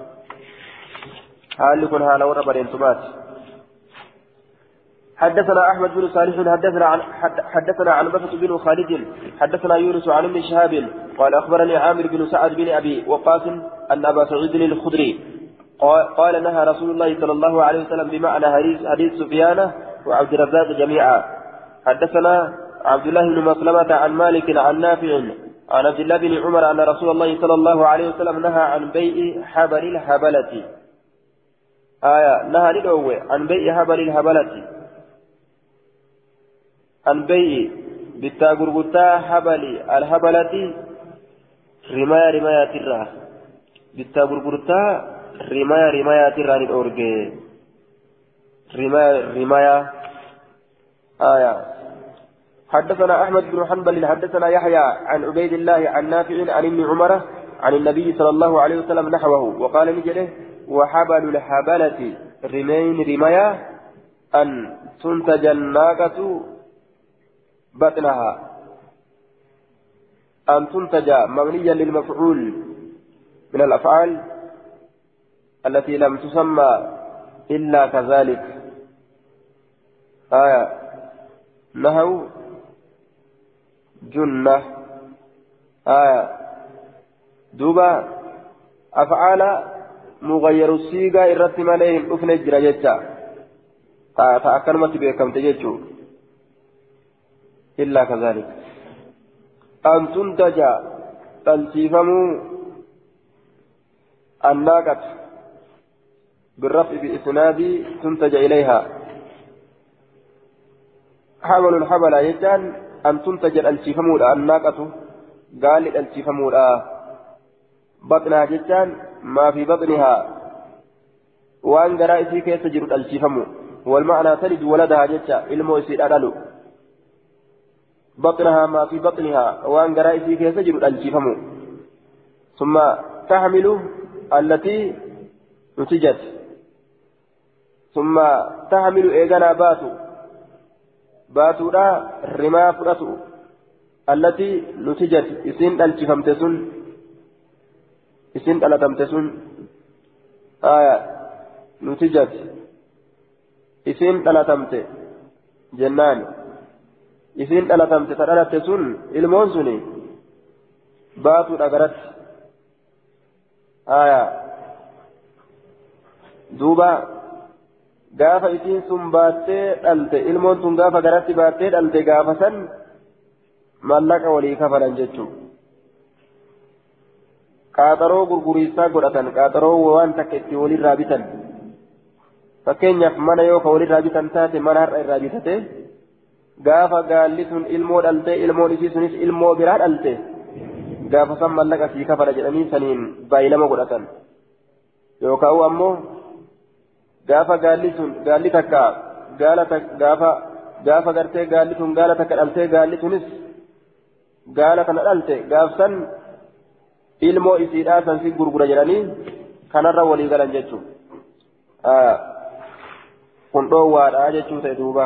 حال يكون حال ورب الانتمات حدثنا أحمد بن صالح حدثنا عن حدثنا عن بكر بن خالد حدثنا يونس عن ابن شهاب قال أخبرني عامر بن سعد بن أبي وقاص أن أبا سعيد الخدري قال نهى رسول الله صلى الله عليه وسلم بمعنى حديث سفيان وعبد الرزاق جميعا. حدثنا عبد الله بن مسلمة عن مالك عن نافع عن عبد الله بن عمر أن رسول الله صلى الله عليه وسلم نهى عن بيع حبل الحبلة. آية نهى للأوي عن بيع حبل الحبلة عن بيع بتا غرغتا حبل الحبلة رماية رماية ترى بتا غرغتا رماية رماية ترى الأورجي رماية رماية آية. حدثنا أحمد بن حنبل حدثنا يحيى عن عبيد الله عن نافع عن ابن عمر عن النبي صلى الله عليه وسلم نحوه وقال نجده وحبل الحبلة رمين رماية أن تنتج الناقة بطنها. أن تنتج مبنيا للمفعول من الأفعال التي لم تسمى إلا كذلك. آية. نهوا جنة. آية. دوبا أفعال مغير السيغة إرتي مالهم أفنى جرى جتا. بكم تجتشو إلا كذلك. أن تنتج تنسيفمو الناقة بالرفع بإسناد تنتج إليها. حمل الحمل يجان أن تنتج الألتفمود الناقة قال الألتفمود بطنها جتان ما في بطنها. وأن قرائسي كيف تجر الألتفمود والمعنى تلد ولدها جتا. إلمو يسير أدلو بطنها ما في بطنها. وأن قرائسي كيف تجر الألتفمود ثم تحمل التي نتجت ثم تحمل إيغانا باتو. باتو لا رما فراتو التي نتجت إسين الجفمت سن إسين ألتمت سن آية نتجت إسين ألتمت جنان إسين ألتمت تلالت سن إلمون سني باتو أغرت آية دوبا gaafa isiin sun baattee dhalte ilmoon sun gaafa garatti baattee dhalte gaafa san mallaqa walii kafalan jechuudha. Qaaxaroo gurguriisaa godhatan. Qaaxaroo waan takka itti walirraa bitan. Fakkeenyaaf mana yoo ka walirraa bitan taate mana har'a irraa bitate. Gaafa gaalli sun ilmoo dhalte ilmoon isii sunis ilmoo biraa dhalte gaafa san mallaqa sii kafala jedhanii saniin baay'ilama godhatan. Yookaan ammoo. gaafa gaalli sun gaalli takka gaala gaafa gaafa gartee gaalli sun gaala takka dhaltee gaalli sunis gaala kana dhalte gaafsan ilmoo isiidhaa san si gurgura jedhanii kanarra walii galan jechuudha kun dhoowwaadha jechuu ta'e duuba.